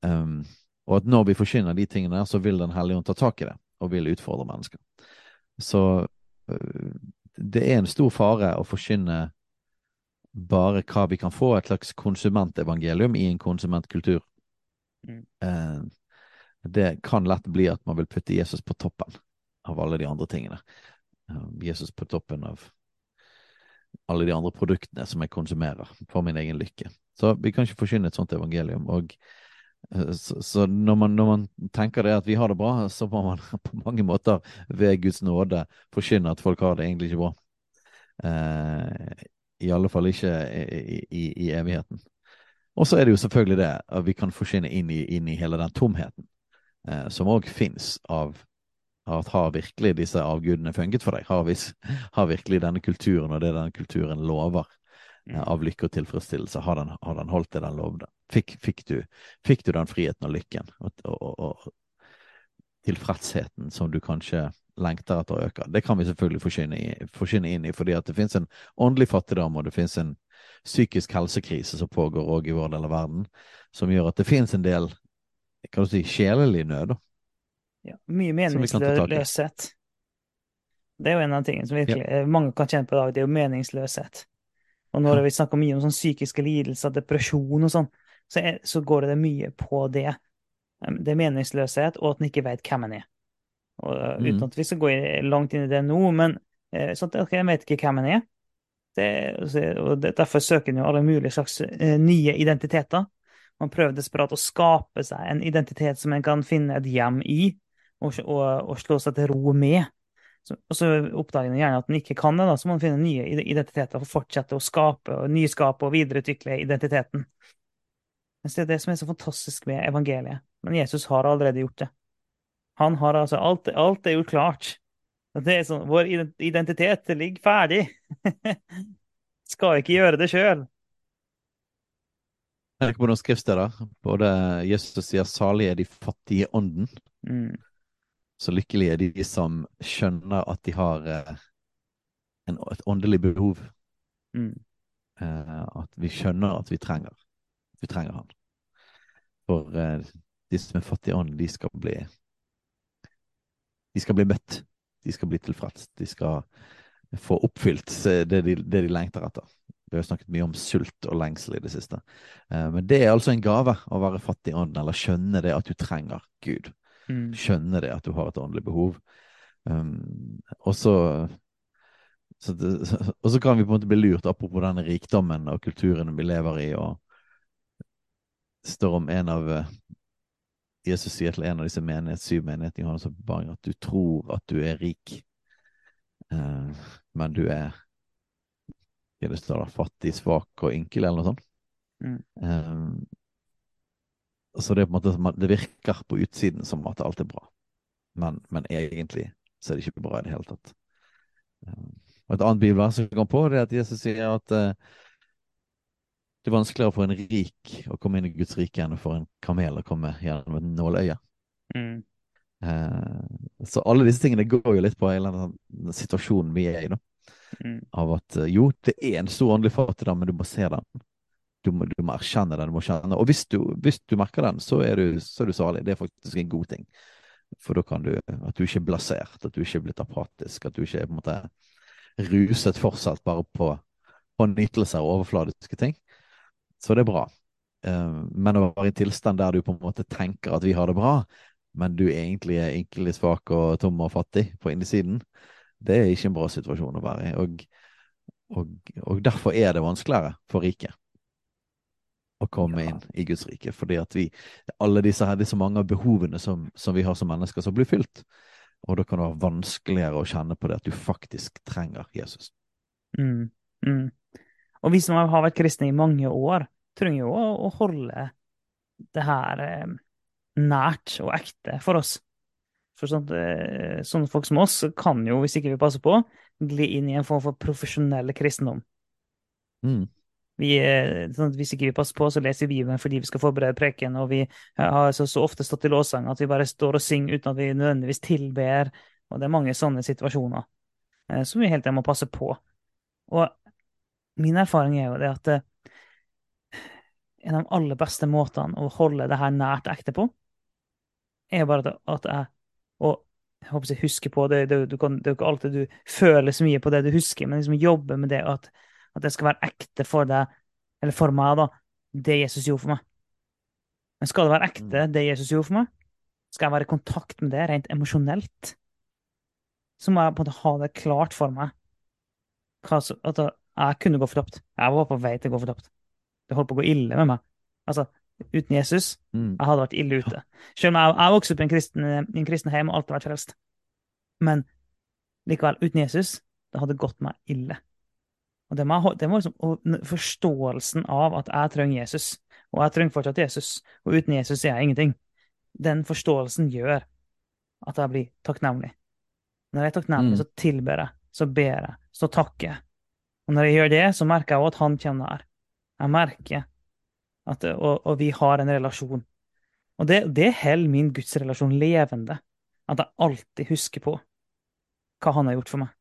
Um, og at når vi forkynner de tingene så vil Den hellige ånd ta tak i det og vil utfordre mennesker. Så uh, det er en stor fare å forkynne bare hva vi kan få, et slags konsumentevangelium i en konsumentkultur. Mm. Eh, det kan lett bli at man vil putte Jesus på toppen av alle de andre tingene. Eh, Jesus på toppen av alle de andre produktene som jeg konsumerer for min egen lykke. Så vi kan ikke forkynne et sånt evangelium. og eh, så, så når, man, når, man, tenker det at vi har det bra, så må man på mange måter ved Guds nåde forkynne at folk har det egentlig ikke bra. Eh, i alle fall ikke i, i, i evigheten. Og så er det jo selvfølgelig det at vi kan forsvinne inn i, inn i hele den tomheten eh, som òg fins av at har virkelig disse avgudene funket for deg? Har, vi, har, virkelig denne kulturen og det denne kulturen lover eh, av lykke og tilfredsstillelse, har den, har den holdt det den lovde? Fikk, fikk, du, fikk, du, den friheten og lykken og, og, og, tilfredsheten som du kanskje lengter etter å øke. Det kan vi selvfølgelig forsyne inn i, fordi at det finnes en åndelig fattigdom, og det finnes en psykisk helsekrise som pågår òg i vår del av verden, som gjør at det finnes en del kan du si, sjelelig nød. Ja, mye meningsløshet. Det er jo en av tingene som virkelig ja. mange kan kjenne på i dag, det er jo meningsløshet. Og når vi snakker mye om sånn psykiske lidelser, depresjon og sånn, så, er, så går det mye på det. Det er meningsløshet, og at en ikke vet hvem en er. Og, mm. uten at vi skal gå langt inn i det nå, men uh, sånn at, okay, jeg vet ikke hvem en er. Det, og det, derfor søker en jo alle mulige slags uh, nye identiteter. Man prøver desperat å skape seg en identitet som en kan finne et hjem i, og, og, og slå seg til ro med. Så, og så oppdager en gjerne at en ikke kan det, da, så må en finne nye identiteter for å fortsette å skape og nyskape og videreutvikle identiteten. men det er det som er så fantastisk med evangeliet. Men Jesus har allerede gjort det. Han har altså alt, alt er gjort klart. Det er sånn, Vår identitet ligger ferdig. Skal ikke gjøre det sjøl. Tenker på noen skriftsteder. Både Jesus sier 'salig er de fattige ånden'. Mm. Så lykkelig er de som skjønner at de har eh, en, et åndelig behov. Mm. Eh, at vi skjønner at vi trenger, vi trenger han. For eh, de som er fattige ånden, de skal bli de skal bli møtt. De skal bli tilfreds. De skal få oppfylt det de, det de lengter etter. Vi har snakket mye om sult og lengsel i det siste. Eh, men det er altså en gave å være fattig i ånden, eller skjønne det at du trenger Gud. Mm. Skjønne det at du har et åndelig behov. Um, og så, Så det, og så kan vi på en måte bli lurt, apropos denne rikdommen og kulturen vi lever i. og Det står om en av eh, Jesus sier til en av disse menighet, syv menighetene i Johannes' åpenbaring at du tror at du er rik, eh, men du er hva det står da, fattig, svak og ynkel, eller noe sånt. Mm. Eh, så det er på en måte det virker på utsiden som at alt er bra, men, men egentlig så er det ikke bra i det hele tatt. Eh, og Et annet bibelvers som kom på, det er at Jesus sier at uh, det er vanskeligere for en rik å komme inn i Guds rike enn for en kamel å komme gjennom et nåløye. Mm. Uh, så alle disse tingene går jo litt på hele den situasjonen vi er i, da. Mm. Av at uh, jo, det er en stor åndelig fattigdom, men du må se den. Du må, du må erkjenne den. du må kjenne. Og hvis du, hvis du merker den, så er, du, så er du salig. Det er faktisk en god ting. For da kan du At du ikke er blasert, at du ikke er blitt apatisk, at du ikke er på en måte ruset fortsatt bare på, på nytelser og overfladiske ting. Så det er bra. Uh, men å være i en tilstand der du på en måte tenker at vi har det bra, men du egentlig er ynkelig svak og tom og fattig på innsiden, det er ikke en bra situasjon å være i. Og, og, og derfor er det vanskeligere for riket å komme ja. inn i Guds rike. Fordi at vi, alle disse her, det er så mange av behovene som, som vi har som mennesker, som blir fylt. Og da kan det være vanskeligere å kjenne på det at du faktisk trenger Jesus. Mm, mm. Og vi som har vært kristne i mange år, trenger jo å, å holde det her eh, nært og ekte for oss. For sånt, eh, sånne folk som oss kan jo, hvis ikke vi passer på, gli inn i en form for profesjonell kristendom. Mm. Vi, sånn hvis ikke vi passer på, så leser vi Bibelen fordi vi skal forberede preken, og vi har så, så ofte stått i lovsang at vi bare står og synger uten at vi nødvendigvis tilber. Og det er mange sånne situasjoner eh, som vi helt tiden må passe på. Og min erfaring er jo det at eh, en av de aller beste måtene å holde det her nært ekte på, er bare at jeg og jeg håper jeg husker på det, det, du kan, det er jo ikke alltid du føler så mye på det du husker, men liksom jobbe med det at at det skal være ekte for deg, eller for meg, da, det Jesus gjorde for meg. Men skal det være ekte, mm. det Jesus gjorde for meg, skal jeg være i kontakt med det rent emosjonelt, så må jeg på en måte ha det klart for meg så, at jeg kunne gå fortapt. Jeg var på vei til å gå fortapt. Det holdt på å gå ille med meg. Altså, uten Jesus, mm. jeg hadde vært ille ute. Selv om jeg, jeg vokste opp i en kristen, en kristen hjem og alltid vært frelst. Men likevel, uten Jesus, det hadde gått meg ille. Og det var, det var liksom, Forståelsen av at jeg trenger Jesus, og jeg trenger fortsatt Jesus, og uten Jesus er jeg ingenting, den forståelsen gjør at jeg blir takknemlig. Når jeg er takknemlig, mm. så tilber jeg, så ber jeg, så takker jeg. Og når jeg gjør det, så merker jeg også at han kommer nær. Jeg merker at og, og, vi har en relasjon. Og det, det holder min gudsrelasjon levende. At jeg alltid husker på hva han har gjort for meg.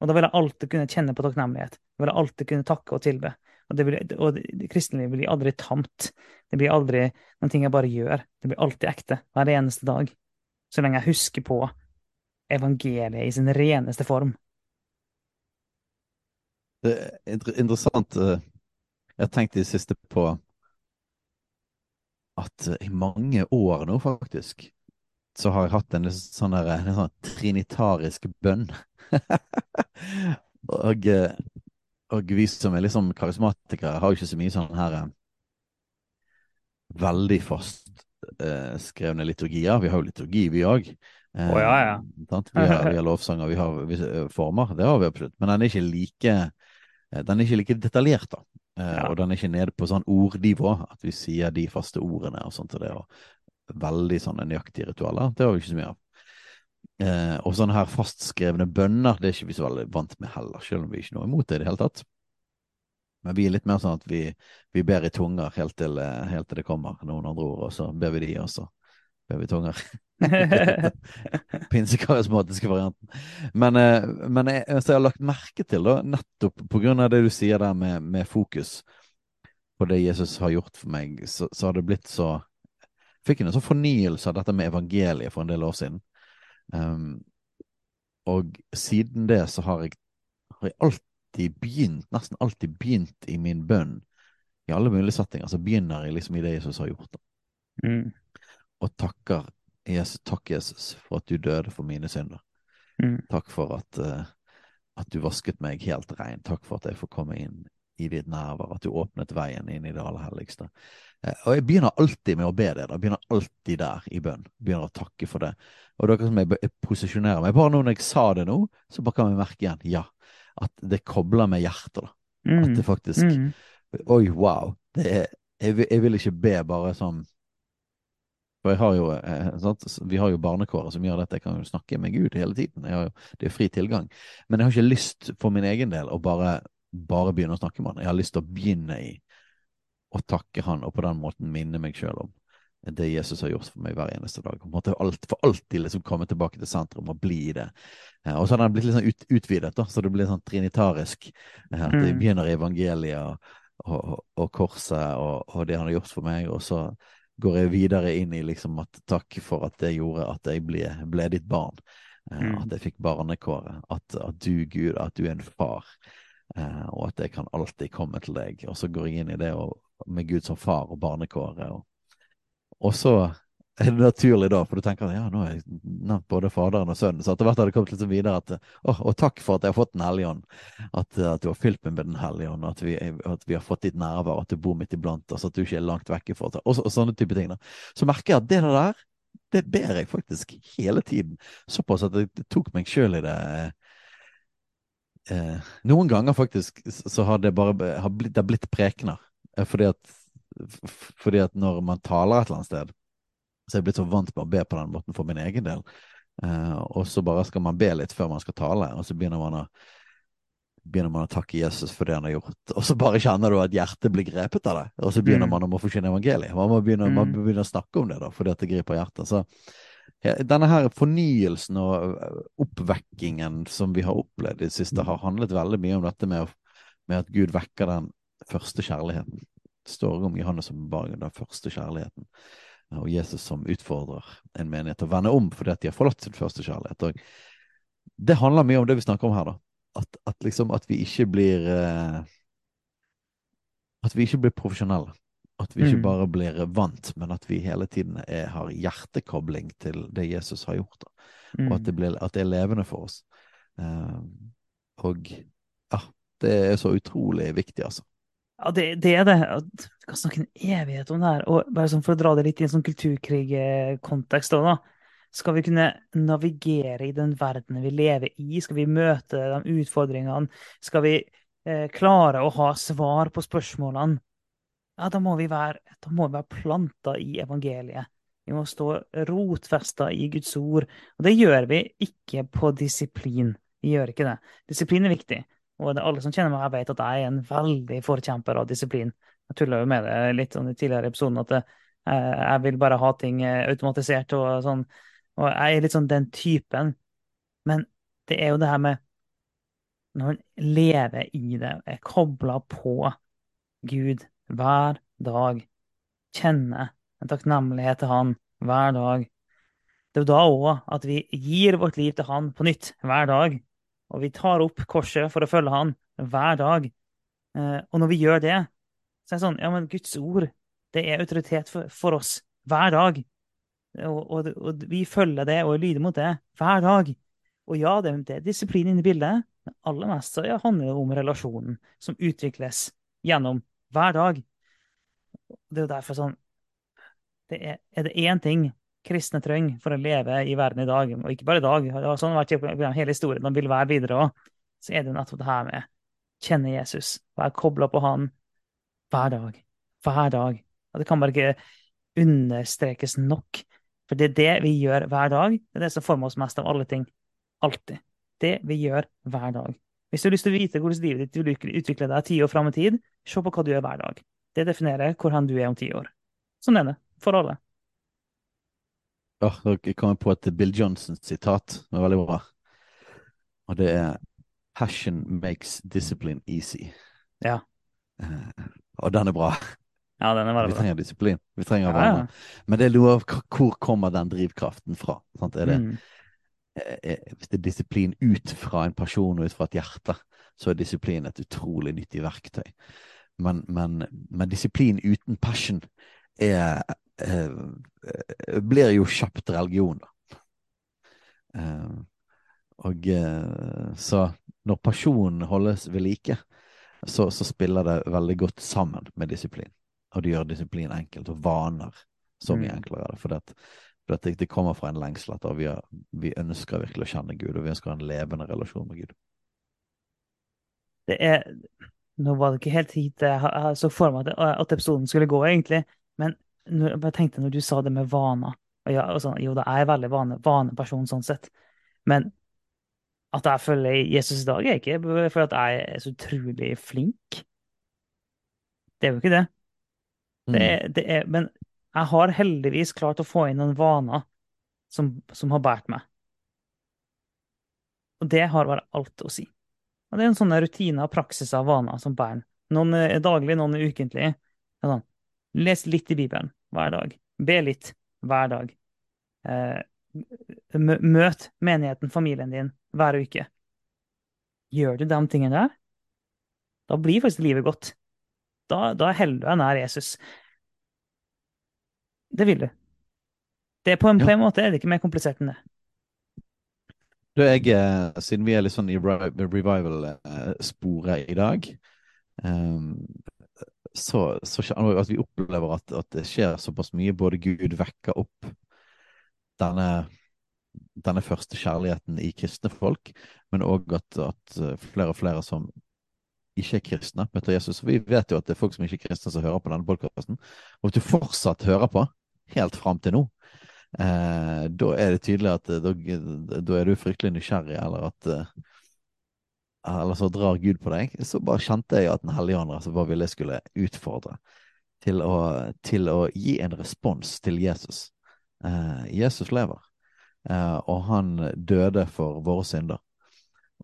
Og da vil jeg alltid kunne kjenne på takknemlighet. Jeg vil alltid kunne takke og tilbe. Og, og kristenlivet blir aldri tamt. Det blir aldri noen ting jeg bare gjør. Det blir alltid ekte hver eneste dag. Så lenge jeg husker på evangeliet i sin reneste form. Det er interessant. Eh, jeg har tenkt i det siste på at i mange år nå, faktisk, så har jeg hatt en sånn, der, en sånn trinitarisk bønn. og, eh, og, vi som er liksom karismatikere, har jo ikke så mye sånn her eh, veldig fast eh, liturgier. Vi har jo liturgi, vi òg. Eh, oh, ja, ja. Vi, har, vi har lovsanger, vi har vi, eh, former. Det har vi absolutt. Men den er ikke like, den er ikke like detaljert, da. Ja. Og den er ikke nede på sånn ordnivå, at vi sier de faste ordene og sånt. Og det, og veldig sånne nøyaktige ritualer. Det har vi ikke så mye av. Eh, og sånne her fastskrevne bønner det er ikke vi så veldig vant med heller, selv om vi ikke er noe imot det i det hele tatt. Men vi er litt mer sånn at vi, vi ber i tunger helt til, eh, helt til, det kommer noen andre ord, og så ber vi de, og så ber vi tunger. Pinsekarismatiske varianten. Men, eh, men jeg, jeg, har lagt merke til, da, nettopp på grunn av det du sier der med, med fokus på det Jesus har gjort for meg, så, så har det blitt så Fikk en sånn fornyelse av dette med evangeliet for en del år siden. Um, og siden det så har jeg, har jeg, alltid begynt, nesten alltid begynt i min bønn, i alle mulige settinger, så begynner jeg liksom i det Jesus har gjort. Mm. Og takker Jesus, takk Jesus for at du døde for mine synder. Mm. Takk for at, uh, at du vasket meg helt rein. Takk for at jeg får komme inn i ditt nærvær, at du åpnet veien inn i det aller helligste. Eh, og jeg begynner alltid med å be det. da, jeg begynner alltid der i bønn. Begynner å takke for det. Og det er akkurat som jeg, jeg posisjonerer meg. Bare nå når jeg sa det nå, så bare kan vi merke igjen ja, at det kobler med hjertet. da. Mm. At det faktisk Mm. Oi, wow. Det er, jeg, jeg vil ikke be bare sånn For jeg har jo, eh? Vi har jo barnekåret som gjør dette. Jeg kan jo snakke med Gud hele tiden. Jo, det er fri tilgang. Men jeg har ikke lyst for min egen del å bare, bare begynne å snakke med han. Jeg har lyst til å begynne i å takke han, og på den måten minne meg sjøl om det Jesus har gjort for meg hver eneste dag. På en alt, for alltid liksom komme tilbake til sentrum og bli det. Eh, Og så har den blitt litt sånn ut, utvidet, da, så det blir sånn trinitarisk. eh, At det Mm. begynner i evangeliet og, og, og korset og, og det han har gjort for meg, og så går jeg videre inn i liksom at takk for at det gjorde at jeg ble, ble ditt barn. Eh, Mm. At jeg fikk barnekåret. At, at du, Gud, at du er en far. Eh, og at jeg kan alltid komme til deg. Og så går jeg inn i det og, med Gud som far og barnekåret. Og, og så er det naturlig da, for du tenker ja, nå har jeg nevnt både Faderen og Sønnen, så etter hvert har det kommet litt sånn videre at å, og takk for at jeg har fått Den hellige ånd, at, at du har fylt meg med Den hellige ånd, at at vi har fått ditt nærvær, at du bor midt iblant oss, at du ikke er langt vekke fra oss, og, så- og sånne type ting. da. Så merker jeg at det der, det ber jeg faktisk hele tiden. Såpass at jeg tok meg sjøl i det. Eh, noen ganger faktisk så har det bare har blitt, det har blitt prekener. Eh, Fordi at, fordi at når man taler et eller annet sted, så er jeg blitt så vant med å be på den måten for min egen del. Uh, og så bare skal man be litt før man skal tale, og så begynner man å begynner man å takke Jesus for det han har gjort. Og så bare kjenner du at hjertet blir grepet av det. Og så begynner Mm. man å forsyne evangeliet. Man må begynne, Mm. man begynne å snakke om det, da, fordi at det griper hjertet. Så ja, denne her fornyelsen og øh, oppvekkingen som vi har opplevd i det siste, har handlet veldig mye om dette med, å- med at Gud vekker den første kjærligheten. Det står om Johannes åpenbaring, den første kjærligheten. Og Jesus som utfordrer en menighet til å vende om fordi at de har forlatt sin første kjærlighet. Og det handler mye om det vi snakker om her, da. At, at liksom at vi ikke blir uh, At vi ikke blir profesjonelle. At vi ikke Mm. bare blir vant, men at vi hele tiden er, har hjertekobling til det Jesus har gjort. Da. Og at det, blir, at det er levende for oss. Uh, og ja, det er så utrolig viktig, altså. Ja, det, det er det. Vi kan snakke en evighet om det her. Og bare sånn for å dra det litt i en sånn kulturkrigkontekst òg, da. Skal vi kunne navigere i den verdenen vi lever i? Skal vi møte de utfordringene? Skal vi eh, klare å ha svar på spørsmålene? Ja, da må vi være, da må vi være planta i evangeliet. Vi må stå rotfesta i Guds ord. Og det gjør vi ikke på disiplin. Vi gjør ikke det. Disiplin er viktig. Og alle som kjenner meg, vet at jeg er en veldig forkjemper av disiplin. Jeg tulla jo med det litt sånn i tidligere episoden, at det, eh, jeg vil bare ha ting eh, automatisert og sånn. Og jeg er litt sånn den typen. Men det er jo det her med Når man lever i det, er kobla på Gud hver dag, kjenner en takknemlighet til Han hver dag. Det er jo da òg at vi gir vårt liv til Han på nytt hver dag. Og vi tar opp korset for å følge Han hver dag. Eh, og når vi gjør det, så er det sånn Ja, men Guds ord, det er autoritet for, for oss hver dag. Og, og, og vi følger det og lyder mot det hver dag. Og ja, det, det er disiplin inne i bildet, men aller mest så handler det om relasjonen som utvikles gjennom hver dag. Det er jo derfor sånn det er, er det én ting kristne trenger for å leve i verden i dag, og ikke bare i dag, det har sånn vært hele historien, og vil være videre òg, så er det nettopp det her med kjenne Jesus, være kobla på han hver dag. Hver dag. Og det kan bare ikke understrekes nok. For det er det vi gjør hver dag. Det er det som former oss mest av alle ting. Alltid. Det vi gjør hver dag. Hvis du har lyst til å vite hvordan livet ditt vil utvikle deg ti år fram i tid, se på hva du gjør hver dag. Det definerer hvor hen du er om ti år. Sånn er det. For alle. Åh, jeg kom på et Bill Johnson-sitat som er veldig bra. Og det er 'Passion makes discipline easy'. Ja. Eh, og den er bra. Ja, den er veldig bra. Vi trenger disiplin. Vi trenger Ja, ja. Men det er noe av hvor kommer den drivkraften fra? Sant? Er det, Mm. eh, eh, hvis det er disiplin ut fra en person og ut fra et hjerte, så er disiplin et utrolig nyttig verktøy. Men, men, men disiplin uten passion er, blir jo kjapt religion, da. Eh, og eh, så når pasjonen holdes ved like, så, så, spiller det veldig godt sammen med disiplin. Og det gjør disiplin enkelt, og vaner så mye mm. enklere. For, det, for det, det, kommer fra en lengsel etter vi, vi ønsker virkelig å kjenne Gud, og vi ønsker en levende relasjon med Gud. Det er Nå var det ikke helt hit jeg så for meg at episoden skulle gå, egentlig. Men jeg tenkte når du sa det med vaner ja, altså, Jo, da er veldig vane, vaneperson sånn sett. Men at jeg følger Jesus i dag, er ikke fordi at jeg er så utrolig flink. Det er jo ikke det. det, er, mm. det er, men jeg har heldigvis klart å få inn noen vaner som, som har båret meg. Og det har bare alt å si. Og det er en sånn rutine og praksis av vaner som bærer. Noen er daglig, noen ukentlig. Sånn. Les litt i Bibelen hver dag. Be litt hver dag. Eh, møt menigheten, familien din, hver uke. Gjør du de tingene der, da blir faktisk livet godt. Da, da holder du deg nær Jesus. Det vil du. Det på en, ja. på en måte er det ikke mer komplisert enn det. Du, jeg, eh, siden vi er litt sånn i revival-sporet i dag, um, så, så at vi opplever at, at, det skjer såpass mye. Både Gud vekker opp denne denne første kjærligheten i kristne folk, men òg at, at, eh, flere og flere som ikke er kristne, møter Jesus. Vi vet jo at det er folk som ikke er kristne som hører på denne podkasten. Og at du fortsatt hører på, helt fram til nå, eh, da er det tydelig at eh, da, da, er du fryktelig nysgjerrig, eller at eh, eller så drar Gud på deg. Så bare kjente jeg at Den hellige ånd altså, ville jeg skulle utfordre til å, til å, gi en respons til Jesus. Eh, Jesus lever. Eh, og han døde for våre synder.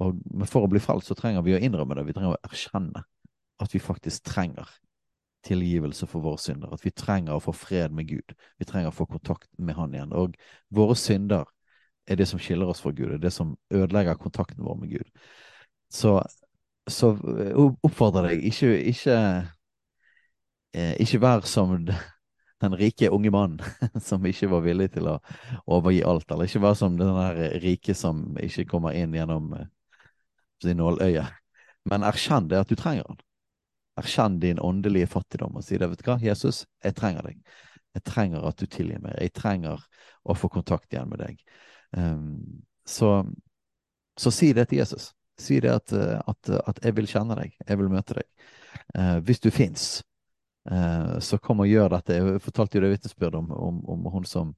Og for å bli frelst så trenger vi å innrømme det. Vi trenger å erkjenne at vi faktisk trenger tilgivelse for våre synder. At vi trenger å få fred med Gud. Vi trenger å få kontakt med Han igjen. Og våre synder er det som skiller oss fra Gud. Det er det som ødelegger kontakten vår med Gud. Så, så oppfordrer deg ikke, ikke, eh, ikke vær som den rike unge mannen som ikke var villig til å overgi alt, eller ikke være som den der rike som ikke kommer inn gjennom sin nåløye. Men erkjenn det at du trenger han. Erkjenn din åndelige fattigdom og si det. Vet du hva, Jesus, jeg trenger deg. Jeg trenger at du tilgir meg. Jeg trenger å få kontakt igjen med deg. Um, så, så, si det til Jesus. Si det at, at, at, jeg vil kjenne deg. Jeg vil møte deg. Eh, hvis du fins, eh, så kom og gjør dette. Jeg fortalte jo det vitnesbyrdet om, om, om, hun som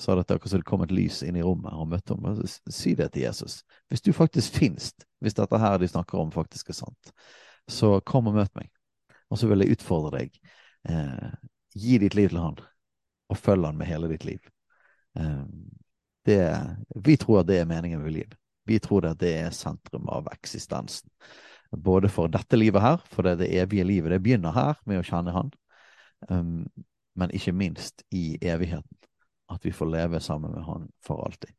sa dette akkurat som kom et lys inn i rommet og møtte henne. Si det til Jesus. Hvis du faktisk finnes, hvis dette her de snakker om faktisk er sant, så kom og møt meg. Og så vil jeg utfordre deg. Eh, gi ditt liv til han, og følg han med hele ditt liv. Eh, det, vi tror at det er meningen med livet. Vi tror at det er sentrum av eksistensen. Både for dette livet her, for det, det evige livet. Det begynner her med å kjenne Han. Um, men ikke minst i evigheten. At vi får leve sammen med Han for alltid.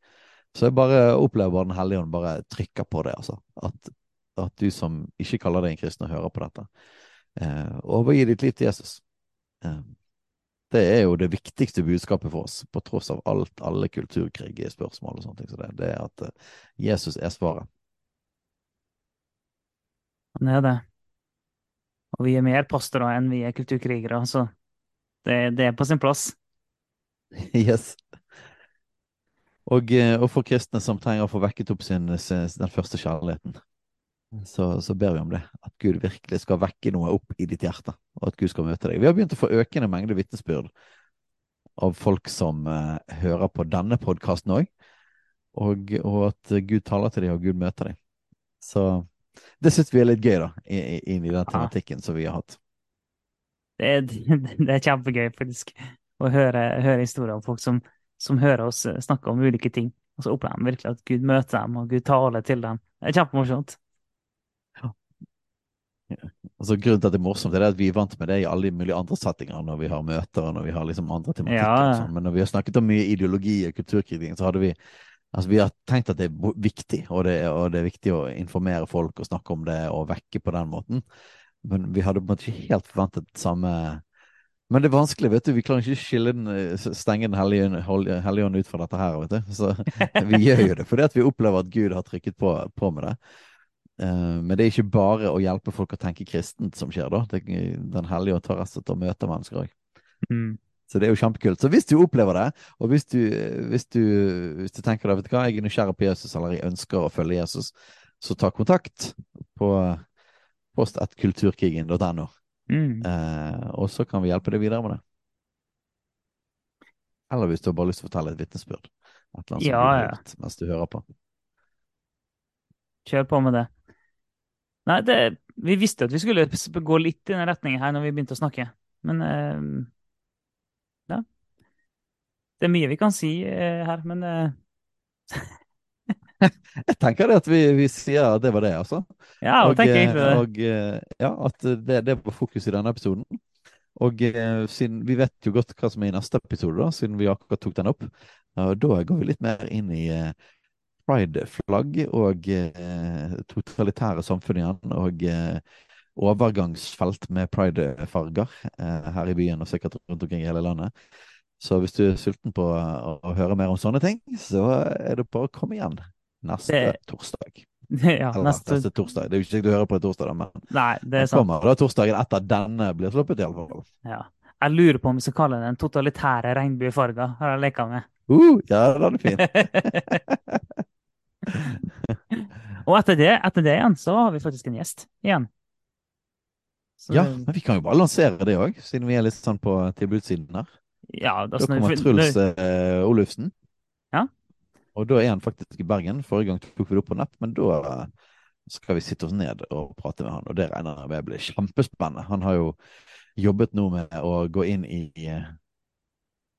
Så jeg bare opplever Den hellige ånd bare trykker på det, altså. At, at, du som ikke kaller deg en kristen, hører på dette. Uh, overgi ditt liv til Jesus. Uh, det er jo det viktigste budskapet for oss, på tross av alt, alle kulturkrig i spørsmål og sånne ting. Så det, det er at uh, Jesus er svaret. Han er det. Og vi er mer pastorer enn vi er kulturkrigere, så det, det er på sin plass. Yes. Og, eh, og, for kristne som trenger å få vekket opp sin, sin, den første kjærligheten, så, så, ber vi om det. At Gud virkelig skal vekke noe opp i ditt hjerte, og at Gud skal møte deg. Vi har begynt å få økende mengde vitnesbyrd av folk som eh, hører på denne podkasten òg, og, og, at Gud taler til dem, og Gud møter dem. Så det syns vi er litt gøy, da, inn i den tematikken som vi har hatt. Det er, det er kjempegøy, faktisk, å høre, høre historier om folk som, som, hører oss snakke om ulike ting. Og så opplever de virkelig at Gud møter dem, og Gud taler til dem. Det er kjempemorsomt. Ja. Altså, grunnen til at det er morsomt, er at vi er vant med det i alle mulige andre settinger når vi har møter og når vi har liksom andre tematikker. Ja. Sånn. Men når vi har snakket om mye ideologi og kulturkritikk, så hadde vi Altså, vi har tenkt at det er viktig, og det, og det, er viktig å informere folk og snakke om det og vekke på den måten. Men vi hadde på en måte ikke helt forventet samme Men det er vanskelig, vet du. Vi klarer ikke å skille den, stenge Den hellige ånd ut fra dette her, vet du. Så vi gjør jo det fordi at vi opplever at Gud har trykket på, på med det. Eh, men det er ikke bare å hjelpe folk å tenke kristent som skjer, da. Det, den hellige tar og slett og møter mennesker òg. Mm. Så det er jo kjempekult. Så hvis du opplever det, og hvis du, hvis du, hvis du tenker da, vet du hva, jeg er nysgjerrig på Jesus, eller jeg ønsker å følge Jesus, så ta kontakt på post1kulturkrigen.no. Mm. Eh, og så kan vi hjelpe deg videre med det. Eller hvis du har bare lyst til å fortelle et vitnesbyrd. Et eller annet som du har ja. mens du hører på. Kjør på med det. Nei, det, vi visste at vi skulle gå litt i den retningen her når vi begynte å snakke. Men eh, ja. Det er mye vi kan si eh, her, men eh, Jeg tenker det at vi, vi sier at det var det, altså. ja, og, tenker egentlig det. og ja, at det, det var fokus i denne episoden. Og siden vi vet jo godt hva som er i neste episode, da, siden vi akkurat tok den opp, og da går vi litt mer inn i pride-flagg og eh, totalitære samfunn igjen, og eh, overgangsfelt med pride-farger eh, her i byen og sikkert rundt omkring i hele landet. Så hvis du er sulten på å, å høre mer om sånne ting, så er det bare å komme igjen neste Det- torsdag. ja, Eller neste, neste torsdag. Det er jo ikke sikkert du hører på en torsdag, da, men nei, det er sant. kommer da torsdagen etter denne blir sluppet, i alle fall. Ja. Jeg lurer på om vi skal kalle den totalitære regnbuefarger, har jeg leka med. Uh, ja, den er fin. Og etter det, etter det igjen, så har vi faktisk en gjest igjen. Så, Ja, men vi kan jo bare lansere det òg, siden vi er litt sånn på tilbudssiden her. ja, Da da kommer Truls eh, Olufsen. Ja. Og da er han faktisk i Bergen. Forrige gang tok vi det opp på nett, men da eh, skal vi sitte oss ned og prate med han. Og det regner jeg med blir kjempespennende. Han har jo jobbet nå med å gå inn i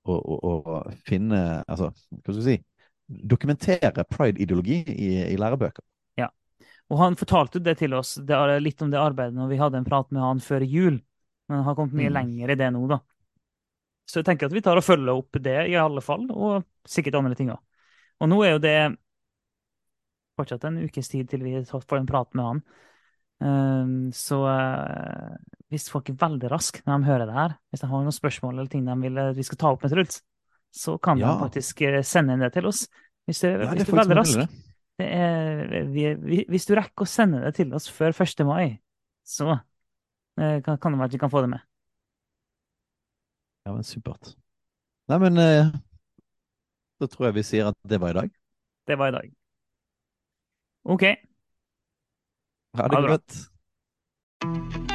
å, og, og, og finne Altså, hva skal vi si Dokumentere pride-ideologi i, i lærebøker. Og han fortalte det til oss, det er litt om det arbeidet når vi hadde en prat med han før jul. Men han har kommet mye Mm. lenger i det nå, da. Så jeg tenker at vi tar og følger opp det, i alle fall, og sikkert andre ting òg. Og nå er jo det fortsatt en ukes tid til vi får en prat med han. Ehm, så eh, hvis folk er veldig raske når de hører det her, hvis de har noen spørsmål eller ting de vil at vi skal ta opp med Truls, så kan Ja. de faktisk eh, sende inn det til oss. Hvis, du, Ja, hvis du er veldig rask. Det er, vi, vi, hvis du rekker å sende det til oss før 1. mai, så eh, kan, kan det være at vi kan få det med. Ja, men supert. Nei, men eh, da tror jeg vi sier at det var i dag. Det var i dag. OK. Ha det, Ha det godt.